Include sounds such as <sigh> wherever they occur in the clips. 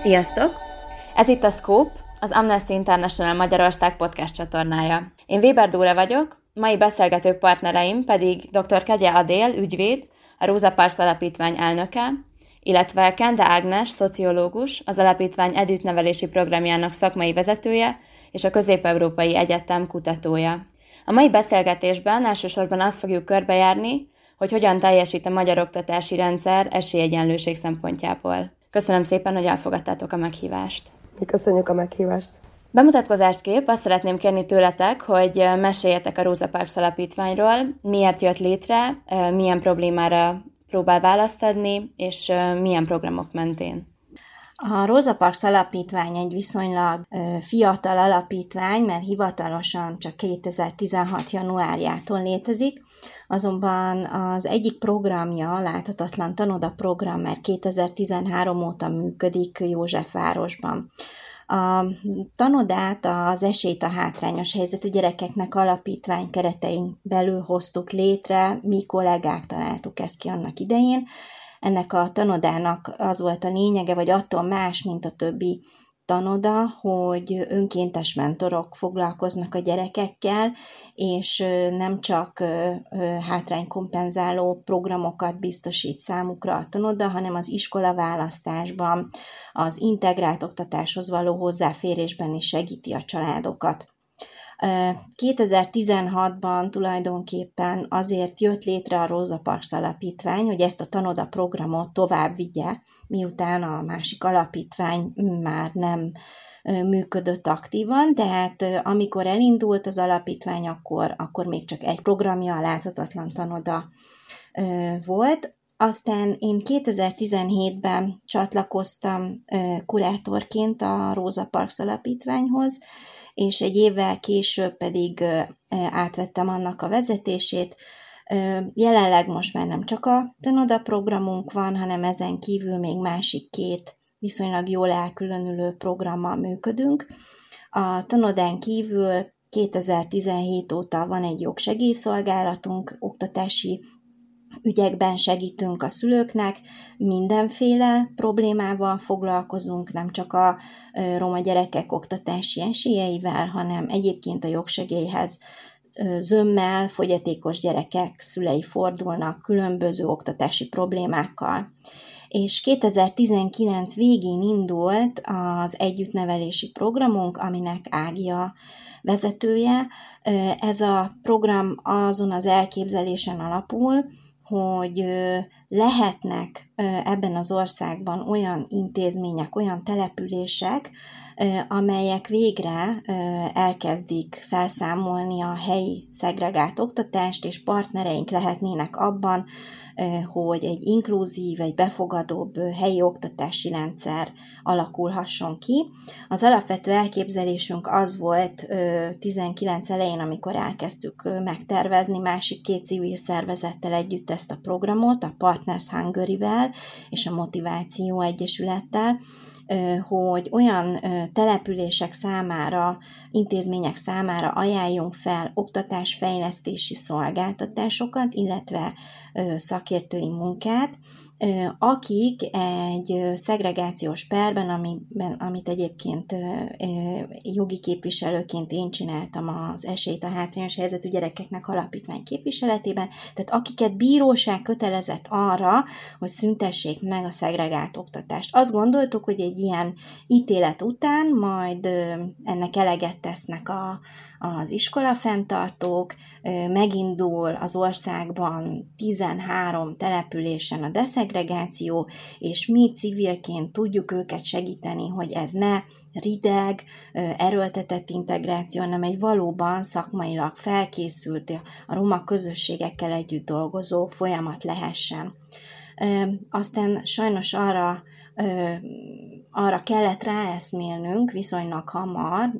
Sziasztok! Ez itt a Scope, az Amnesty International Magyarország podcast csatornája. Én Weber Dóra vagyok, mai beszélgető partnereim pedig dr. Kegye Adél, ügyvéd, a Róza Parsz Alapítvány elnöke, illetve Kende Ágnes, szociológus, az alapítvány együttnevelési programjának szakmai vezetője és a Közép-Európai Egyetem kutatója. A mai beszélgetésben elsősorban azt fogjuk körbejárni, hogy hogyan teljesít a magyar oktatási rendszer esélyegyenlőség szempontjából. Köszönöm szépen, hogy elfogadtátok a meghívást. Mi köszönjük a meghívást. Bemutatkozást kép, azt szeretném kérni tőletek, hogy meséljetek a Rosa Parks alapítványról, miért jött létre, milyen problémára próbál választ adni, és milyen programok mentén. A Rosa Parks alapítvány egy viszonylag fiatal alapítvány, mert hivatalosan csak 2016. januárjától létezik, azonban az egyik programja, láthatatlan tanoda program, mert 2013 óta működik Józsefvárosban. A tanodát az esélyt a hátrányos helyzetű gyerekeknek alapítvány keretein belül hoztuk létre, mi kollégák találtuk ezt ki annak idején. Ennek a tanodának az volt a lényege, vagy attól más, mint a többi tanoda, hogy önkéntes mentorok foglalkoznak a gyerekekkel, és nem csak hátránykompenzáló programokat biztosít számukra a tanoda, hanem az iskola választásban, az integrált oktatáshoz való hozzáférésben is segíti a családokat. 2016-ban tulajdonképpen azért jött létre a Rosa Parks alapítvány, hogy ezt a tanoda programot tovább vigye, miután a másik alapítvány már nem működött aktívan, tehát amikor elindult az alapítvány, akkor, akkor még csak egy programja, a láthatatlan tanoda volt. Aztán én 2017-ben csatlakoztam kurátorként a Rosa Parks alapítványhoz, és egy évvel később pedig átvettem annak a vezetését. Jelenleg most már nem csak a Tenoda programunk van, hanem ezen kívül még másik két viszonylag jól elkülönülő programmal működünk. A Tanodán kívül 2017 óta van egy jogsegélyszolgálatunk, oktatási ügyekben segítünk a szülőknek, mindenféle problémával foglalkozunk, nem csak a roma gyerekek oktatási esélyeivel, hanem egyébként a jogsegélyhez zömmel fogyatékos gyerekek szülei fordulnak különböző oktatási problémákkal. És 2019 végén indult az együttnevelési programunk, aminek Ágia vezetője. Ez a program azon az elképzelésen alapul, hogy lehetnek ebben az országban olyan intézmények, olyan települések, amelyek végre elkezdik felszámolni a helyi szegregált oktatást, és partnereink lehetnének abban, hogy egy inkluzív, egy befogadóbb helyi oktatási rendszer alakulhasson ki. Az alapvető elképzelésünk az volt 19 elején, amikor elkezdtük megtervezni másik két civil szervezettel együtt ezt a programot, a Partners Hungary-vel és a Motiváció Egyesülettel, hogy olyan települések számára, intézmények számára ajánljunk fel oktatásfejlesztési szolgáltatásokat, illetve szakértői munkát, akik egy szegregációs perben, amiben, amit egyébként jogi képviselőként én csináltam az esélyt a hátrányos helyzetű gyerekeknek alapítvány képviseletében, tehát akiket bíróság kötelezett arra, hogy szüntessék meg a szegregált oktatást. Azt gondoltuk, hogy egy ilyen ítélet után majd ennek eleget tesznek a, az iskolafenntartók, megindul az országban 13 településen a deszegregáció, és mi civilként tudjuk őket segíteni, hogy ez ne rideg, erőltetett integráció, hanem egy valóban szakmailag felkészült, a roma közösségekkel együtt dolgozó folyamat lehessen. Aztán sajnos arra arra kellett ráeszmélnünk viszonylag hamar,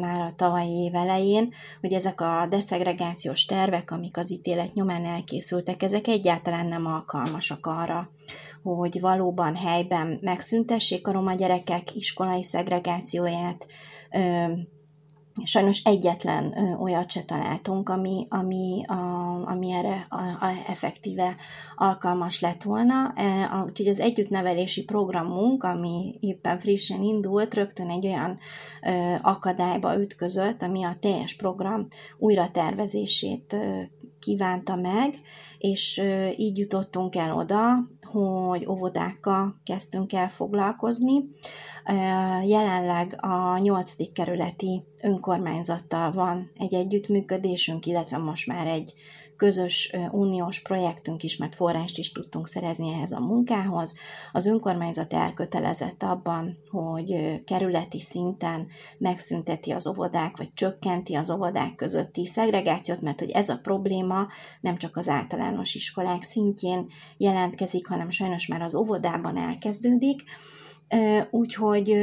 már a tavalyi év elején, hogy ezek a deszegregációs tervek, amik az ítélet nyomán elkészültek, ezek egyáltalán nem alkalmasak arra, hogy valóban helyben megszüntessék a roma gyerekek iskolai szegregációját, Sajnos egyetlen ö, olyat se találtunk, ami, ami, a, ami erre a, a effektíve alkalmas lett volna. E, úgyhogy az együttnevelési programunk, ami éppen frissen indult, rögtön egy olyan ö, akadályba ütközött, ami a teljes program újra tervezését ö, kívánta meg, és így jutottunk el oda, hogy óvodákkal kezdtünk el foglalkozni. Jelenleg a 8. kerületi önkormányzattal van egy együttműködésünk, illetve most már egy közös uniós projektünk is, mert forrást is tudtunk szerezni ehhez a munkához. Az önkormányzat elkötelezett abban, hogy kerületi szinten megszünteti az óvodák, vagy csökkenti az óvodák közötti szegregációt, mert hogy ez a probléma nem csak az általános iskolák szintjén jelentkezik, hanem sajnos már az óvodában elkezdődik, úgyhogy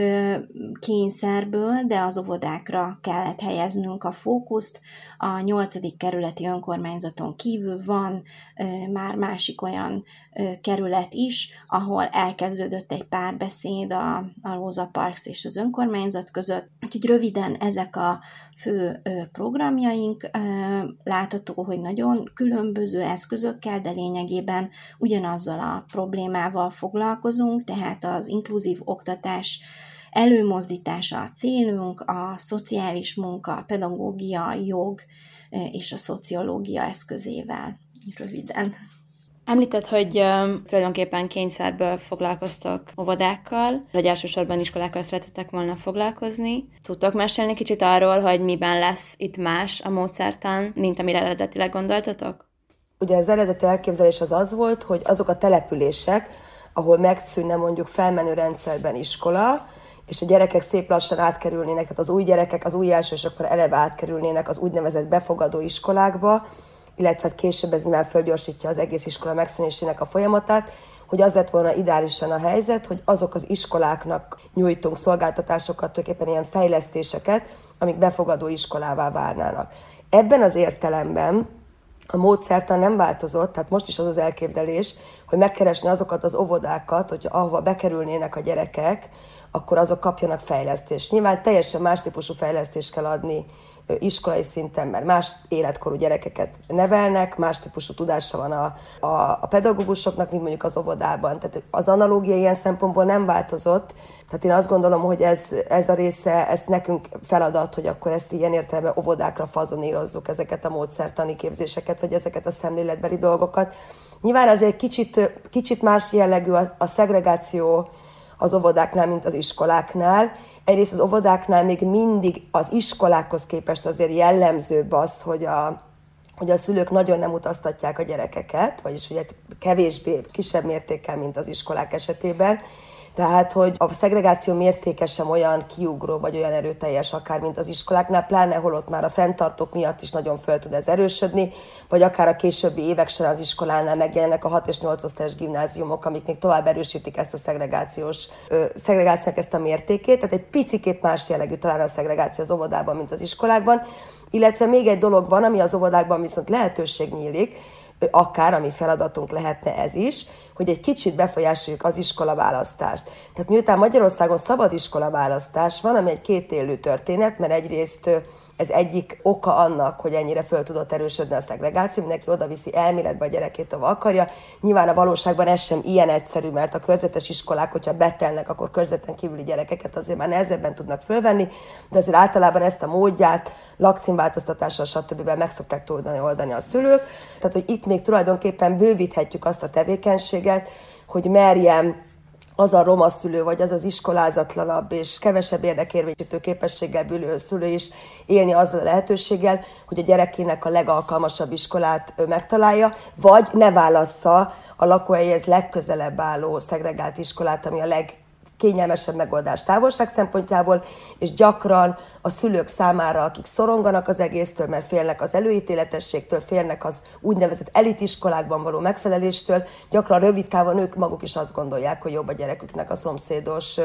kényszerből, de az óvodákra kellett helyeznünk a fókuszt. A nyolcadik kerületi önkormányzaton kívül van már másik olyan kerület is, ahol elkezdődött egy párbeszéd a, a Rosa Parks és az önkormányzat között. Úgyhogy röviden ezek a fő programjaink. Látható, hogy nagyon különböző eszközökkel, de lényegében ugyanazzal a problémával foglalkozunk, tehát az inkluzív oktatás előmozdítása a célunk, a szociális munka, a pedagógia, jog és a szociológia eszközével. Röviden. Említett, hogy uh, tulajdonképpen kényszerből foglalkoztok óvodákkal, hogy elsősorban iskolákkal szeretettek volna foglalkozni. Tudtok mesélni kicsit arról, hogy miben lesz itt más a módszertan, mint amire eredetileg gondoltatok? Ugye az eredeti elképzelés az az volt, hogy azok a települések, ahol megszűnne mondjuk felmenő rendszerben iskola, és a gyerekek szép lassan átkerülnének, tehát az új gyerekek, az új elsősokor eleve átkerülnének az úgynevezett befogadó iskolákba, illetve hát később ez már fölgyorsítja az egész iskola megszűnésének a folyamatát, hogy az lett volna ideálisan a helyzet, hogy azok az iskoláknak nyújtunk szolgáltatásokat, tulajdonképpen ilyen fejlesztéseket, amik befogadó iskolává válnának. Ebben az értelemben a módszertan nem változott, tehát most is az az elképzelés, hogy megkeresni azokat az óvodákat, hogy ahova bekerülnének a gyerekek, akkor azok kapjanak fejlesztést. Nyilván teljesen más típusú fejlesztést kell adni iskolai szinten, mert más életkorú gyerekeket nevelnek, más típusú tudása van a, a, a pedagógusoknak, mint mondjuk az óvodában. Tehát az analógia ilyen szempontból nem változott, tehát én azt gondolom, hogy ez, ez a része, ez nekünk feladat, hogy akkor ezt ilyen értelemben óvodákra fazonírozzuk ezeket a módszertani képzéseket, vagy ezeket a szemléletbeli dolgokat. Nyilván azért kicsit, kicsit más jellegű a, a szegregáció az óvodáknál, mint az iskoláknál, Egyrészt az óvodáknál még mindig az iskolákhoz képest azért jellemzőbb az, hogy a, hogy a szülők nagyon nem utaztatják a gyerekeket, vagyis hogy kevésbé, kisebb mértékkel, mint az iskolák esetében, tehát, hogy a szegregáció mértéke sem olyan kiugró, vagy olyan erőteljes akár, mint az iskoláknál, pláne holott már a fenntartók miatt is nagyon föl tud ez erősödni, vagy akár a későbbi évek során az iskolánál megjelennek a 6 és 8 osztályos gimnáziumok, amik még tovább erősítik ezt a szegregációs, ö, szegregációnak ezt a mértékét. Tehát egy picikét más jellegű talán a szegregáció az óvodában, mint az iskolákban. Illetve még egy dolog van, ami az óvodákban viszont lehetőség nyílik, akár, ami feladatunk lehetne ez is, hogy egy kicsit befolyásoljuk az iskolaválasztást. Tehát miután Magyarországon szabad iskolaválasztás van, ami egy kétélű történet, mert egyrészt ez egyik oka annak, hogy ennyire föl tudott erősödni a szegregáció, mindenki oda viszi elméletbe a gyerekét, ahol akarja. Nyilván a valóságban ez sem ilyen egyszerű, mert a körzetes iskolák, hogyha betelnek, akkor körzeten kívüli gyerekeket azért már nehezebben tudnak fölvenni, de azért általában ezt a módját lakcímváltoztatással, stb. meg szokták tudni oldani a szülők. Tehát, hogy itt még tulajdonképpen bővíthetjük azt a tevékenységet, hogy merjem az a roma szülő, vagy az az iskolázatlanabb és kevesebb érdekérvényesítő képességgel bűlő szülő is élni azzal a lehetőséggel, hogy a gyerekének a legalkalmasabb iskolát megtalálja, vagy ne válassza a lakóhelyhez legközelebb álló szegregált iskolát, ami a leg kényelmesebb megoldás távolság szempontjából, és gyakran a szülők számára, akik szoronganak az egésztől, mert félnek az előítéletességtől, félnek az úgynevezett elitiskolákban való megfeleléstől, gyakran rövid távon ők maguk is azt gondolják, hogy jobb a gyereküknek a szomszédos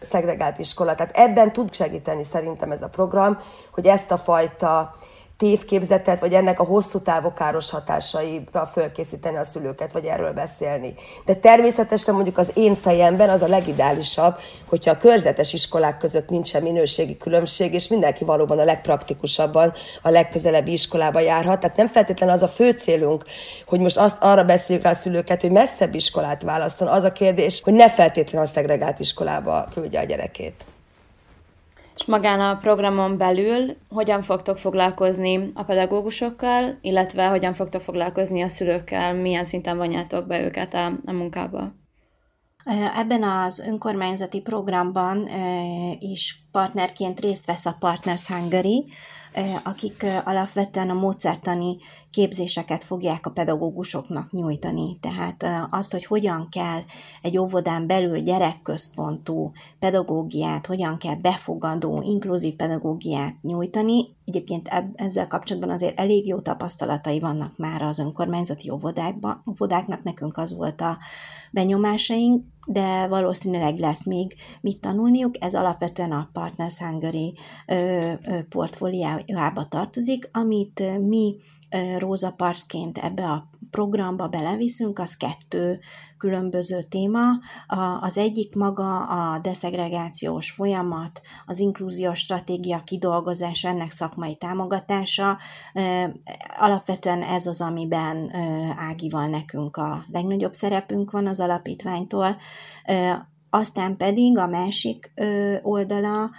szegregált iskola. Tehát ebben tud segíteni szerintem ez a program, hogy ezt a fajta tévképzetet, vagy ennek a hosszú távú káros hatásaira fölkészíteni a szülőket, vagy erről beszélni. De természetesen mondjuk az én fejemben az a legideálisabb, hogyha a körzetes iskolák között nincsen minőségi különbség, és mindenki valóban a legpraktikusabban a legközelebbi iskolába járhat. Tehát nem feltétlenül az a fő célunk, hogy most azt arra beszéljük rá a szülőket, hogy messzebb iskolát válaszol. Az a kérdés, hogy ne feltétlenül a szegregált iskolába küldje a gyerekét. És magán a programon belül hogyan fogtok foglalkozni a pedagógusokkal, illetve hogyan fogtok foglalkozni a szülőkkel, milyen szinten vonjátok be őket a, a munkába? Ebben az önkormányzati programban is partnerként részt vesz a Partners Hungary, akik alapvetően a módszertani képzéseket fogják a pedagógusoknak nyújtani. Tehát azt, hogy hogyan kell egy óvodán belül gyerekközpontú pedagógiát, hogyan kell befogadó, inkluzív pedagógiát nyújtani. Egyébként ezzel kapcsolatban azért elég jó tapasztalatai vannak már az önkormányzati óvodákban. óvodáknak, nekünk az volt a benyomásaink, de valószínűleg lesz még mit tanulniuk. Ez alapvetően a Partners Hungary portfóliájába tartozik, amit mi Rosa Parksként ebbe a programba beleviszünk, az kettő különböző téma. Az egyik maga a deszegregációs folyamat, az inkluziós stratégia kidolgozása, ennek szakmai támogatása. Alapvetően ez az, amiben Ágival nekünk a legnagyobb szerepünk van az alapítványtól aztán pedig a másik oldala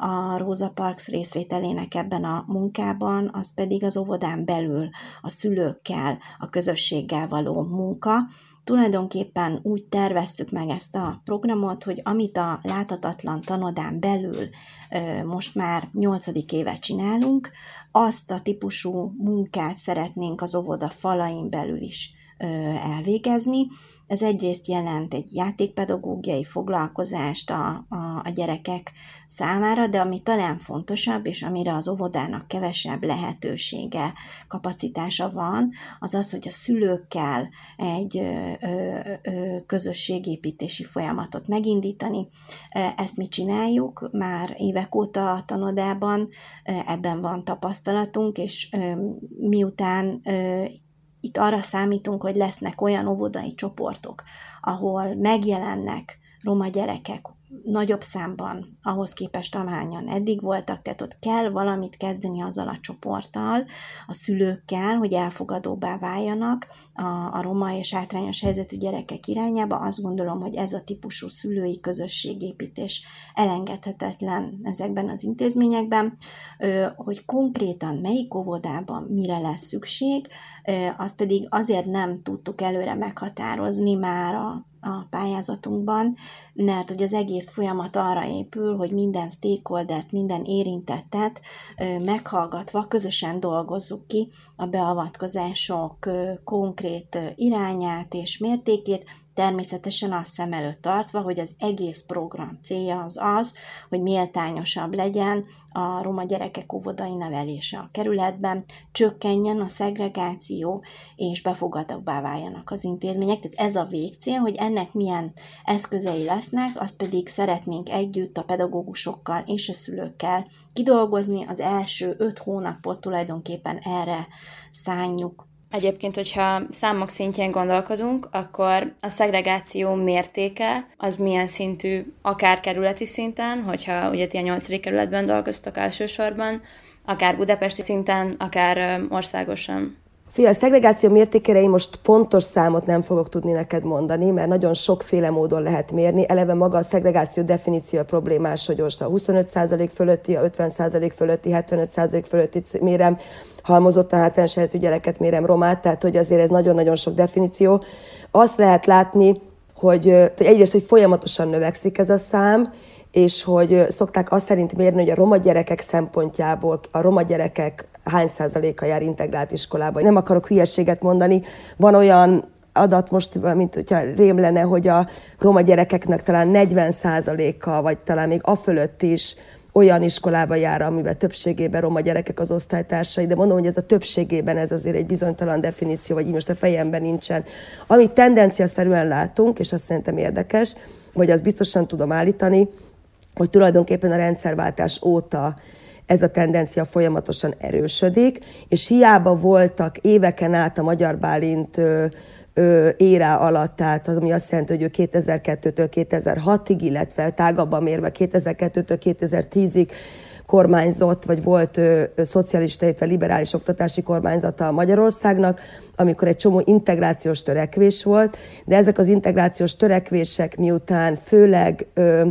a Rosa Parks részvételének ebben a munkában, az pedig az óvodán belül a szülőkkel, a közösséggel való munka. Tulajdonképpen úgy terveztük meg ezt a programot, hogy amit a láthatatlan tanodán belül most már nyolcadik évet csinálunk, azt a típusú munkát szeretnénk az óvoda falain belül is elvégezni, ez egyrészt jelent egy játékpedagógiai foglalkozást a, a, a gyerekek számára, de ami talán fontosabb, és amire az óvodának kevesebb lehetősége, kapacitása van, az az, hogy a szülőkkel egy ö, ö, közösségépítési folyamatot megindítani. Ezt mi csináljuk már évek óta a tanodában, ebben van tapasztalatunk, és miután itt arra számítunk, hogy lesznek olyan óvodai csoportok, ahol megjelennek roma gyerekek nagyobb számban ahhoz képest, amányan eddig voltak, tehát ott kell valamit kezdeni azzal a csoporttal, a szülőkkel, hogy elfogadóbbá váljanak a, a roma és hátrányos helyzetű gyerekek irányába. Azt gondolom, hogy ez a típusú szülői közösségépítés elengedhetetlen ezekben az intézményekben, hogy konkrétan melyik óvodában mire lesz szükség, azt pedig azért nem tudtuk előre meghatározni már a a pályázatunkban, mert hogy az egész folyamat arra épül, hogy minden stakeholdert, minden érintettet meghallgatva közösen dolgozzuk ki a beavatkozások konkrét irányát és mértékét, természetesen azt szem előtt tartva, hogy az egész program célja az az, hogy méltányosabb legyen a roma gyerekek óvodai nevelése a kerületben, csökkenjen a szegregáció, és befogadóbbá váljanak az intézmények. Tehát ez a végcél, hogy ennek milyen eszközei lesznek, azt pedig szeretnénk együtt a pedagógusokkal és a szülőkkel kidolgozni. Az első öt hónapot tulajdonképpen erre szánjuk Egyébként, hogyha számok szintjén gondolkodunk, akkor a szegregáció mértéke az milyen szintű, akár kerületi szinten, hogyha ugye ti a 8. kerületben dolgoztok elsősorban, akár budapesti szinten, akár országosan. Fia, a szegregáció mértékére én most pontos számot nem fogok tudni neked mondani, mert nagyon sokféle módon lehet mérni. Eleve maga a szegregáció definíció problémás, hogy most a 25% fölötti, a 50% fölötti, 75% fölötti mérem, halmozott a hátrányos helyzetű gyereket mérem romát, tehát hogy azért ez nagyon-nagyon sok definíció. Azt lehet látni, hogy, hogy egyrészt, hogy folyamatosan növekszik ez a szám, és hogy szokták azt szerint mérni, hogy a roma gyerekek szempontjából a roma gyerekek hány százaléka jár integrált iskolába. Nem akarok hülyeséget mondani, van olyan adat most, mint hogyha rém lenne, hogy a roma gyerekeknek talán 40%-a, vagy talán még a fölött is olyan iskolába jár, amiben többségében roma gyerekek az osztálytársai, de mondom, hogy ez a többségében ez azért egy bizonytalan definíció, vagy így most a fejemben nincsen. Amit tendenciaszerűen látunk, és azt szerintem érdekes, vagy azt biztosan tudom állítani, hogy tulajdonképpen a rendszerváltás óta ez a tendencia folyamatosan erősödik, és hiába voltak éveken át a Magyar Bálint érá alatt, tehát az, ami azt jelenti, hogy ő 2002-től 2006-ig, illetve tágabban mérve 2002-től 2010-ig kormányzott, vagy volt ö, szocialista, illetve liberális oktatási kormányzata Magyarországnak, amikor egy csomó integrációs törekvés volt, de ezek az integrációs törekvések miután főleg ö,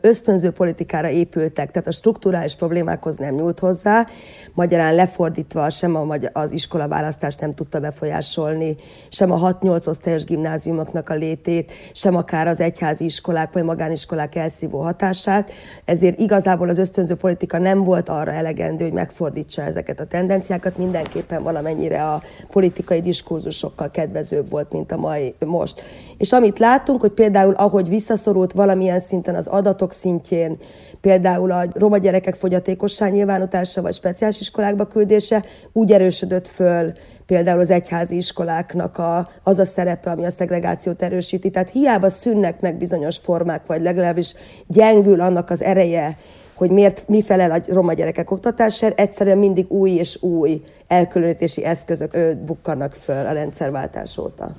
ösztönző politikára épültek, tehát a strukturális problémákhoz nem nyúlt hozzá, magyarán lefordítva sem a, az iskolaválasztást nem tudta befolyásolni, sem a 6-8 osztályos gimnáziumoknak a létét, sem akár az egyházi iskolák vagy magániskolák elszívó hatását, ezért igazából az ösztönző politika nem volt arra elegendő, hogy megfordítsa ezeket a tendenciákat, mindenképpen valamennyire a politikai diskurzusokkal kedvezőbb volt, mint a mai most. És amit látunk, hogy például ahogy visszaszorult valamilyen szinten az adatok szintjén, például a roma gyerekek fogyatékosság nyilvánutása vagy speciális iskolákba küldése úgy erősödött föl például az egyházi iskoláknak a, az a szerepe, ami a szegregációt erősíti. Tehát hiába szűnnek meg bizonyos formák, vagy legalábbis gyengül annak az ereje, hogy miért mi felel a roma gyerekek oktatására, egyszerűen mindig új és új elkülönítési eszközök bukkannak föl a rendszerváltás óta.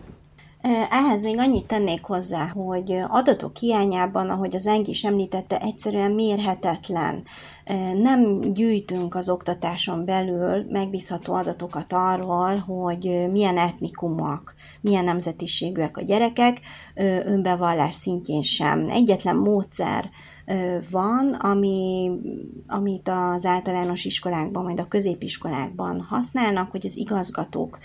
Ehhez még annyit tennék hozzá, hogy adatok hiányában, ahogy az Engi is említette, egyszerűen mérhetetlen. Nem gyűjtünk az oktatáson belül megbízható adatokat arról, hogy milyen etnikumok, milyen nemzetiségűek a gyerekek, önbevallás szintjén sem. Egyetlen módszer van, ami, amit az általános iskolákban, majd a középiskolákban használnak, hogy az igazgatók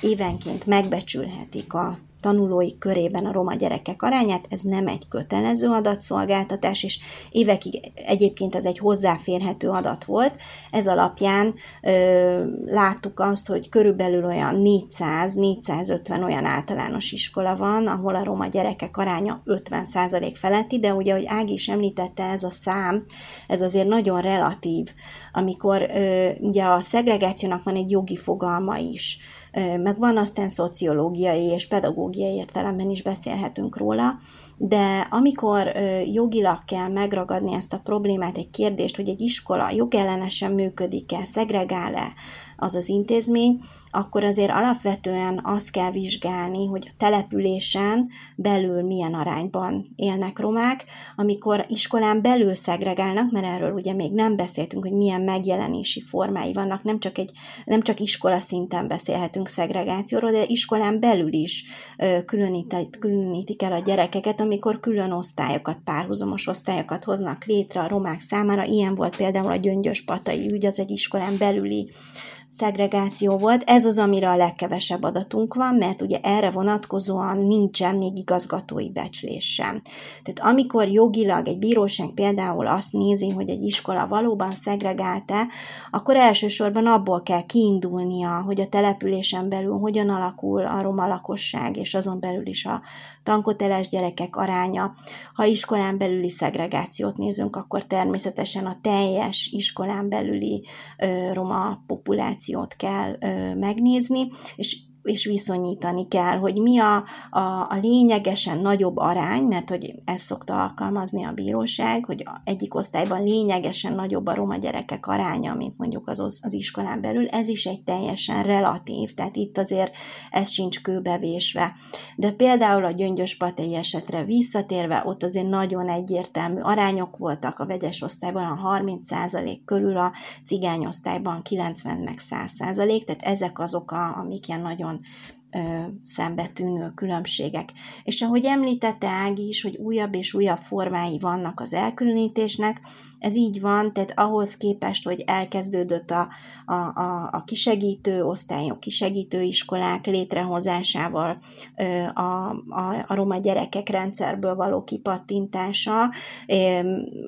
évenként megbecsülhetik a tanulói körében a roma gyerekek arányát, ez nem egy kötelező adatszolgáltatás, és évekig egyébként ez egy hozzáférhető adat volt. Ez alapján ö, láttuk azt, hogy körülbelül olyan 400-450 olyan általános iskola van, ahol a roma gyerekek aránya 50% feletti, de ugye, ahogy Ági is említette, ez a szám, ez azért nagyon relatív, amikor ö, ugye a szegregációnak van egy jogi fogalma is, meg van aztán szociológiai és pedagógiai értelemben is beszélhetünk róla, de amikor jogilag kell megragadni ezt a problémát, egy kérdést, hogy egy iskola jogellenesen működik-e, szegregál-e az az intézmény, akkor azért alapvetően azt kell vizsgálni, hogy a településen belül milyen arányban élnek romák, amikor iskolán belül szegregálnak, mert erről ugye még nem beszéltünk, hogy milyen megjelenési formái vannak, nem csak, egy, nem csak iskola szinten beszélhetünk szegregációról, de iskolán belül is különítik, különítik el a gyerekeket, amikor külön osztályokat, párhuzamos osztályokat hoznak létre a romák számára. Ilyen volt például a Gyöngyös Patai ügy, az egy iskolán belüli szegregáció volt. Ez az, amire a legkevesebb adatunk van, mert ugye erre vonatkozóan nincsen még igazgatói becslés sem. Tehát amikor jogilag egy bíróság például azt nézi, hogy egy iskola valóban szegregált-e, akkor elsősorban abból kell kiindulnia, hogy a településen belül hogyan alakul a roma lakosság, és azon belül is a tankoteles gyerekek aránya. Ha iskolán belüli szegregációt nézünk, akkor természetesen a teljes iskolán belüli ö, roma populációt kell megnézni, és és viszonyítani kell, hogy mi a, a, a lényegesen nagyobb arány, mert hogy ezt szokta alkalmazni a bíróság, hogy egyik osztályban lényegesen nagyobb a roma gyerekek aránya, mint mondjuk az, az iskolán belül, ez is egy teljesen relatív, tehát itt azért ez sincs kőbevésve. De például a gyöngyös patei esetre visszatérve, ott azért nagyon egyértelmű arányok voltak a vegyes osztályban a 30% körül, a cigányosztályban 90 meg 100%, tehát ezek azok, a, amik ilyen nagyon szembetűnő különbségek. És ahogy említette Ági is, hogy újabb és újabb formái vannak az elkülönítésnek, ez így van, tehát ahhoz képest, hogy elkezdődött a, a, a, a kisegítő osztályok, kisegítő iskolák létrehozásával a, a, a roma gyerekek rendszerből való kipattintása,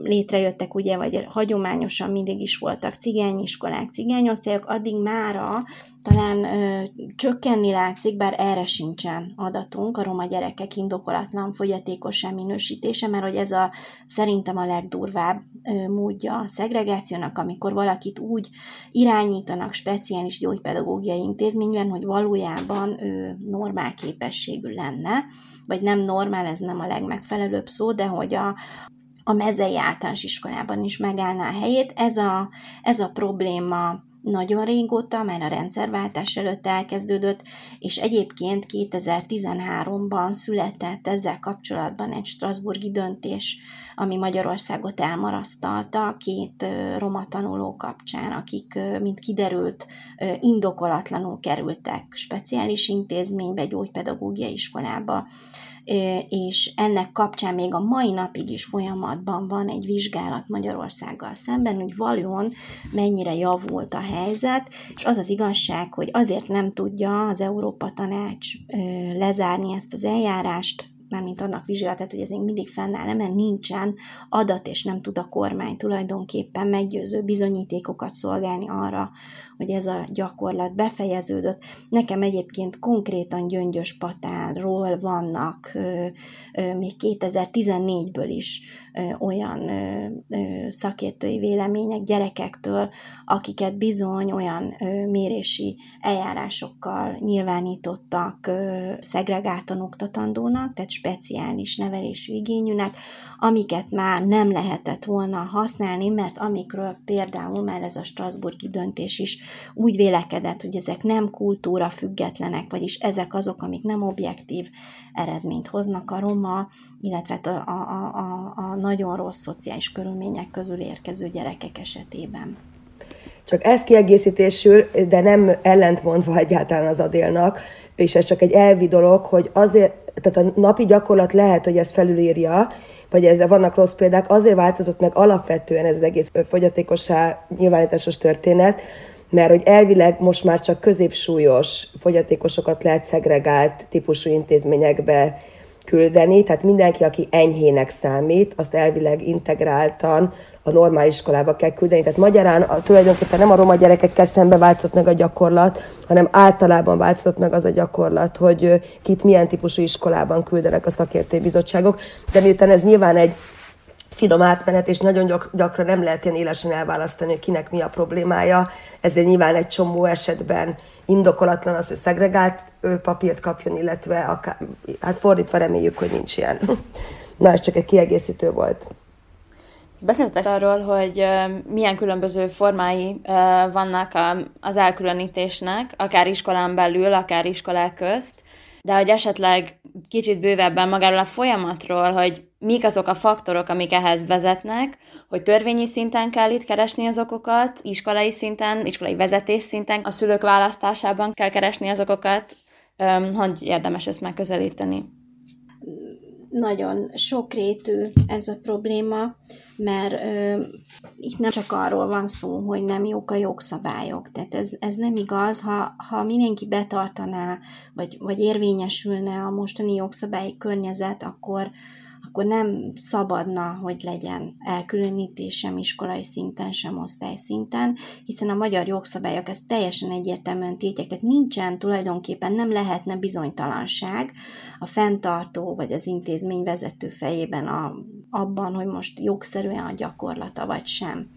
létrejöttek ugye, vagy hagyományosan mindig is voltak cigányiskolák, cigányosztályok, addig mára talán ö, csökkenni látszik, bár erre sincsen adatunk, a roma gyerekek indokolatlan fogyatékos minősítése, mert hogy ez a szerintem a legdurvább ö, módja a szegregációnak, amikor valakit úgy irányítanak speciális gyógypedagógiai intézményben, hogy valójában ő normál képességű lenne, vagy nem normál, ez nem a legmegfelelőbb szó, de hogy a, a mezei általános iskolában is megállná a helyét. Ez a, ez a probléma nagyon régóta, már a rendszerváltás előtt elkezdődött, és egyébként 2013-ban született ezzel kapcsolatban egy Strasburgi döntés, ami Magyarországot elmarasztalta két roma tanuló kapcsán, akik, mint kiderült, indokolatlanul kerültek speciális intézménybe, gyógypedagógiai iskolába, és ennek kapcsán még a mai napig is folyamatban van egy vizsgálat Magyarországgal szemben, hogy valóan mennyire javult a helyzet, és az az igazság, hogy azért nem tudja az Európa Tanács lezárni ezt az eljárást, mármint annak vizsgálatát, hogy ez még mindig fennáll, mert nincsen adat, és nem tud a kormány tulajdonképpen meggyőző bizonyítékokat szolgálni arra, hogy ez a gyakorlat befejeződött. Nekem egyébként konkrétan Gyöngyös Patánról vannak még 2014-ből is olyan szakértői vélemények gyerekektől, akiket bizony olyan mérési eljárásokkal nyilvánítottak szegregáltan oktatandónak, tehát speciális nevelési igényűnek, amiket már nem lehetett volna használni, mert amikről például már ez a Strasburgi döntés is úgy vélekedett, hogy ezek nem kultúra függetlenek, vagyis ezek azok, amik nem objektív eredményt hoznak a roma, illetve a, a, a, a nagyon rossz szociális körülmények közül érkező gyerekek esetében. Csak ez kiegészítésül, de nem ellentmondva egyáltalán az adélnak, és ez csak egy elvi dolog, hogy azért, tehát a napi gyakorlat lehet, hogy ezt felülírja, vagy ezre vannak rossz példák, azért változott meg alapvetően ez az egész fogyatékosá nyilvánításos történet, mert hogy elvileg most már csak középsúlyos fogyatékosokat lehet szegregált típusú intézményekbe küldeni, tehát mindenki, aki enyhének számít, azt elvileg integráltan a normál iskolába kell küldeni. Tehát magyarán a, tulajdonképpen nem a roma gyerekekkel szembe változott meg a gyakorlat, hanem általában változott meg az a gyakorlat, hogy kit milyen típusú iskolában küldenek a szakértői bizottságok. De miután ez nyilván egy finom átmenet, és nagyon gyakran nem lehet ilyen élesen elválasztani, hogy kinek mi a problémája, ezért nyilván egy csomó esetben indokolatlan az, hogy szegregált papírt kapjon, illetve akár, hát fordítva reméljük, hogy nincs ilyen. <laughs> Na, ez csak egy kiegészítő volt. Beszéltek arról, hogy milyen különböző formái vannak az elkülönítésnek, akár iskolán belül, akár iskolák közt, de hogy esetleg kicsit bővebben magáról a folyamatról, hogy mik azok a faktorok, amik ehhez vezetnek, hogy törvényi szinten kell itt keresni az okokat, iskolai szinten, iskolai vezetés szinten, a szülők választásában kell keresni az okokat, hogy érdemes ezt megközelíteni nagyon sokrétű ez a probléma, mert ö, itt nem csak arról van szó, hogy nem jók a jogszabályok. Tehát ez, ez nem igaz, ha, ha mindenki betartaná, vagy, vagy érvényesülne a mostani jogszabályi környezet, akkor, akkor nem szabadna, hogy legyen elkülönítés sem iskolai szinten, sem osztály szinten, hiszen a magyar jogszabályok ezt teljesen egyértelműen tiltják, tehát nincsen tulajdonképpen, nem lehetne bizonytalanság a fenntartó vagy az intézmény vezető fejében a, abban, hogy most jogszerűen a gyakorlata vagy sem.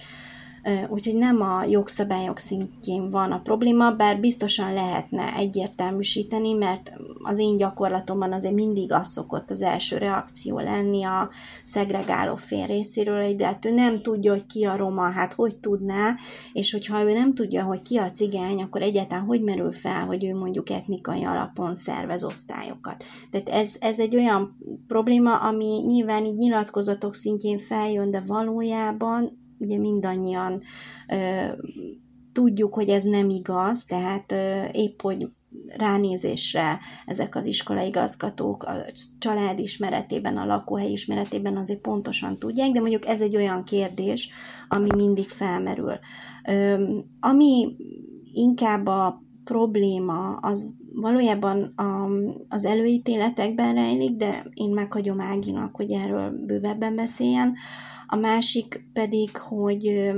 Úgyhogy nem a jogszabályok szintjén van a probléma, bár biztosan lehetne egyértelműsíteni, mert az én gyakorlatomban azért mindig az szokott az első reakció lenni a szegregáló fél részéről, de hát ő nem tudja, hogy ki a roma, hát hogy tudná, és hogyha ő nem tudja, hogy ki a cigány, akkor egyáltalán hogy merül fel, hogy ő mondjuk etnikai alapon szervez osztályokat. Tehát ez, ez egy olyan probléma, ami nyilván így nyilatkozatok szintjén feljön, de valójában ugye mindannyian ö, tudjuk, hogy ez nem igaz, tehát ö, épp, hogy ránézésre ezek az iskolaigazgatók a család ismeretében, a lakóhely ismeretében azért pontosan tudják, de mondjuk ez egy olyan kérdés, ami mindig felmerül. Ö, ami inkább a probléma az valójában a, az előítéletekben rejlik, de én meghagyom Áginak, hogy erről bővebben beszéljen. A másik pedig, hogy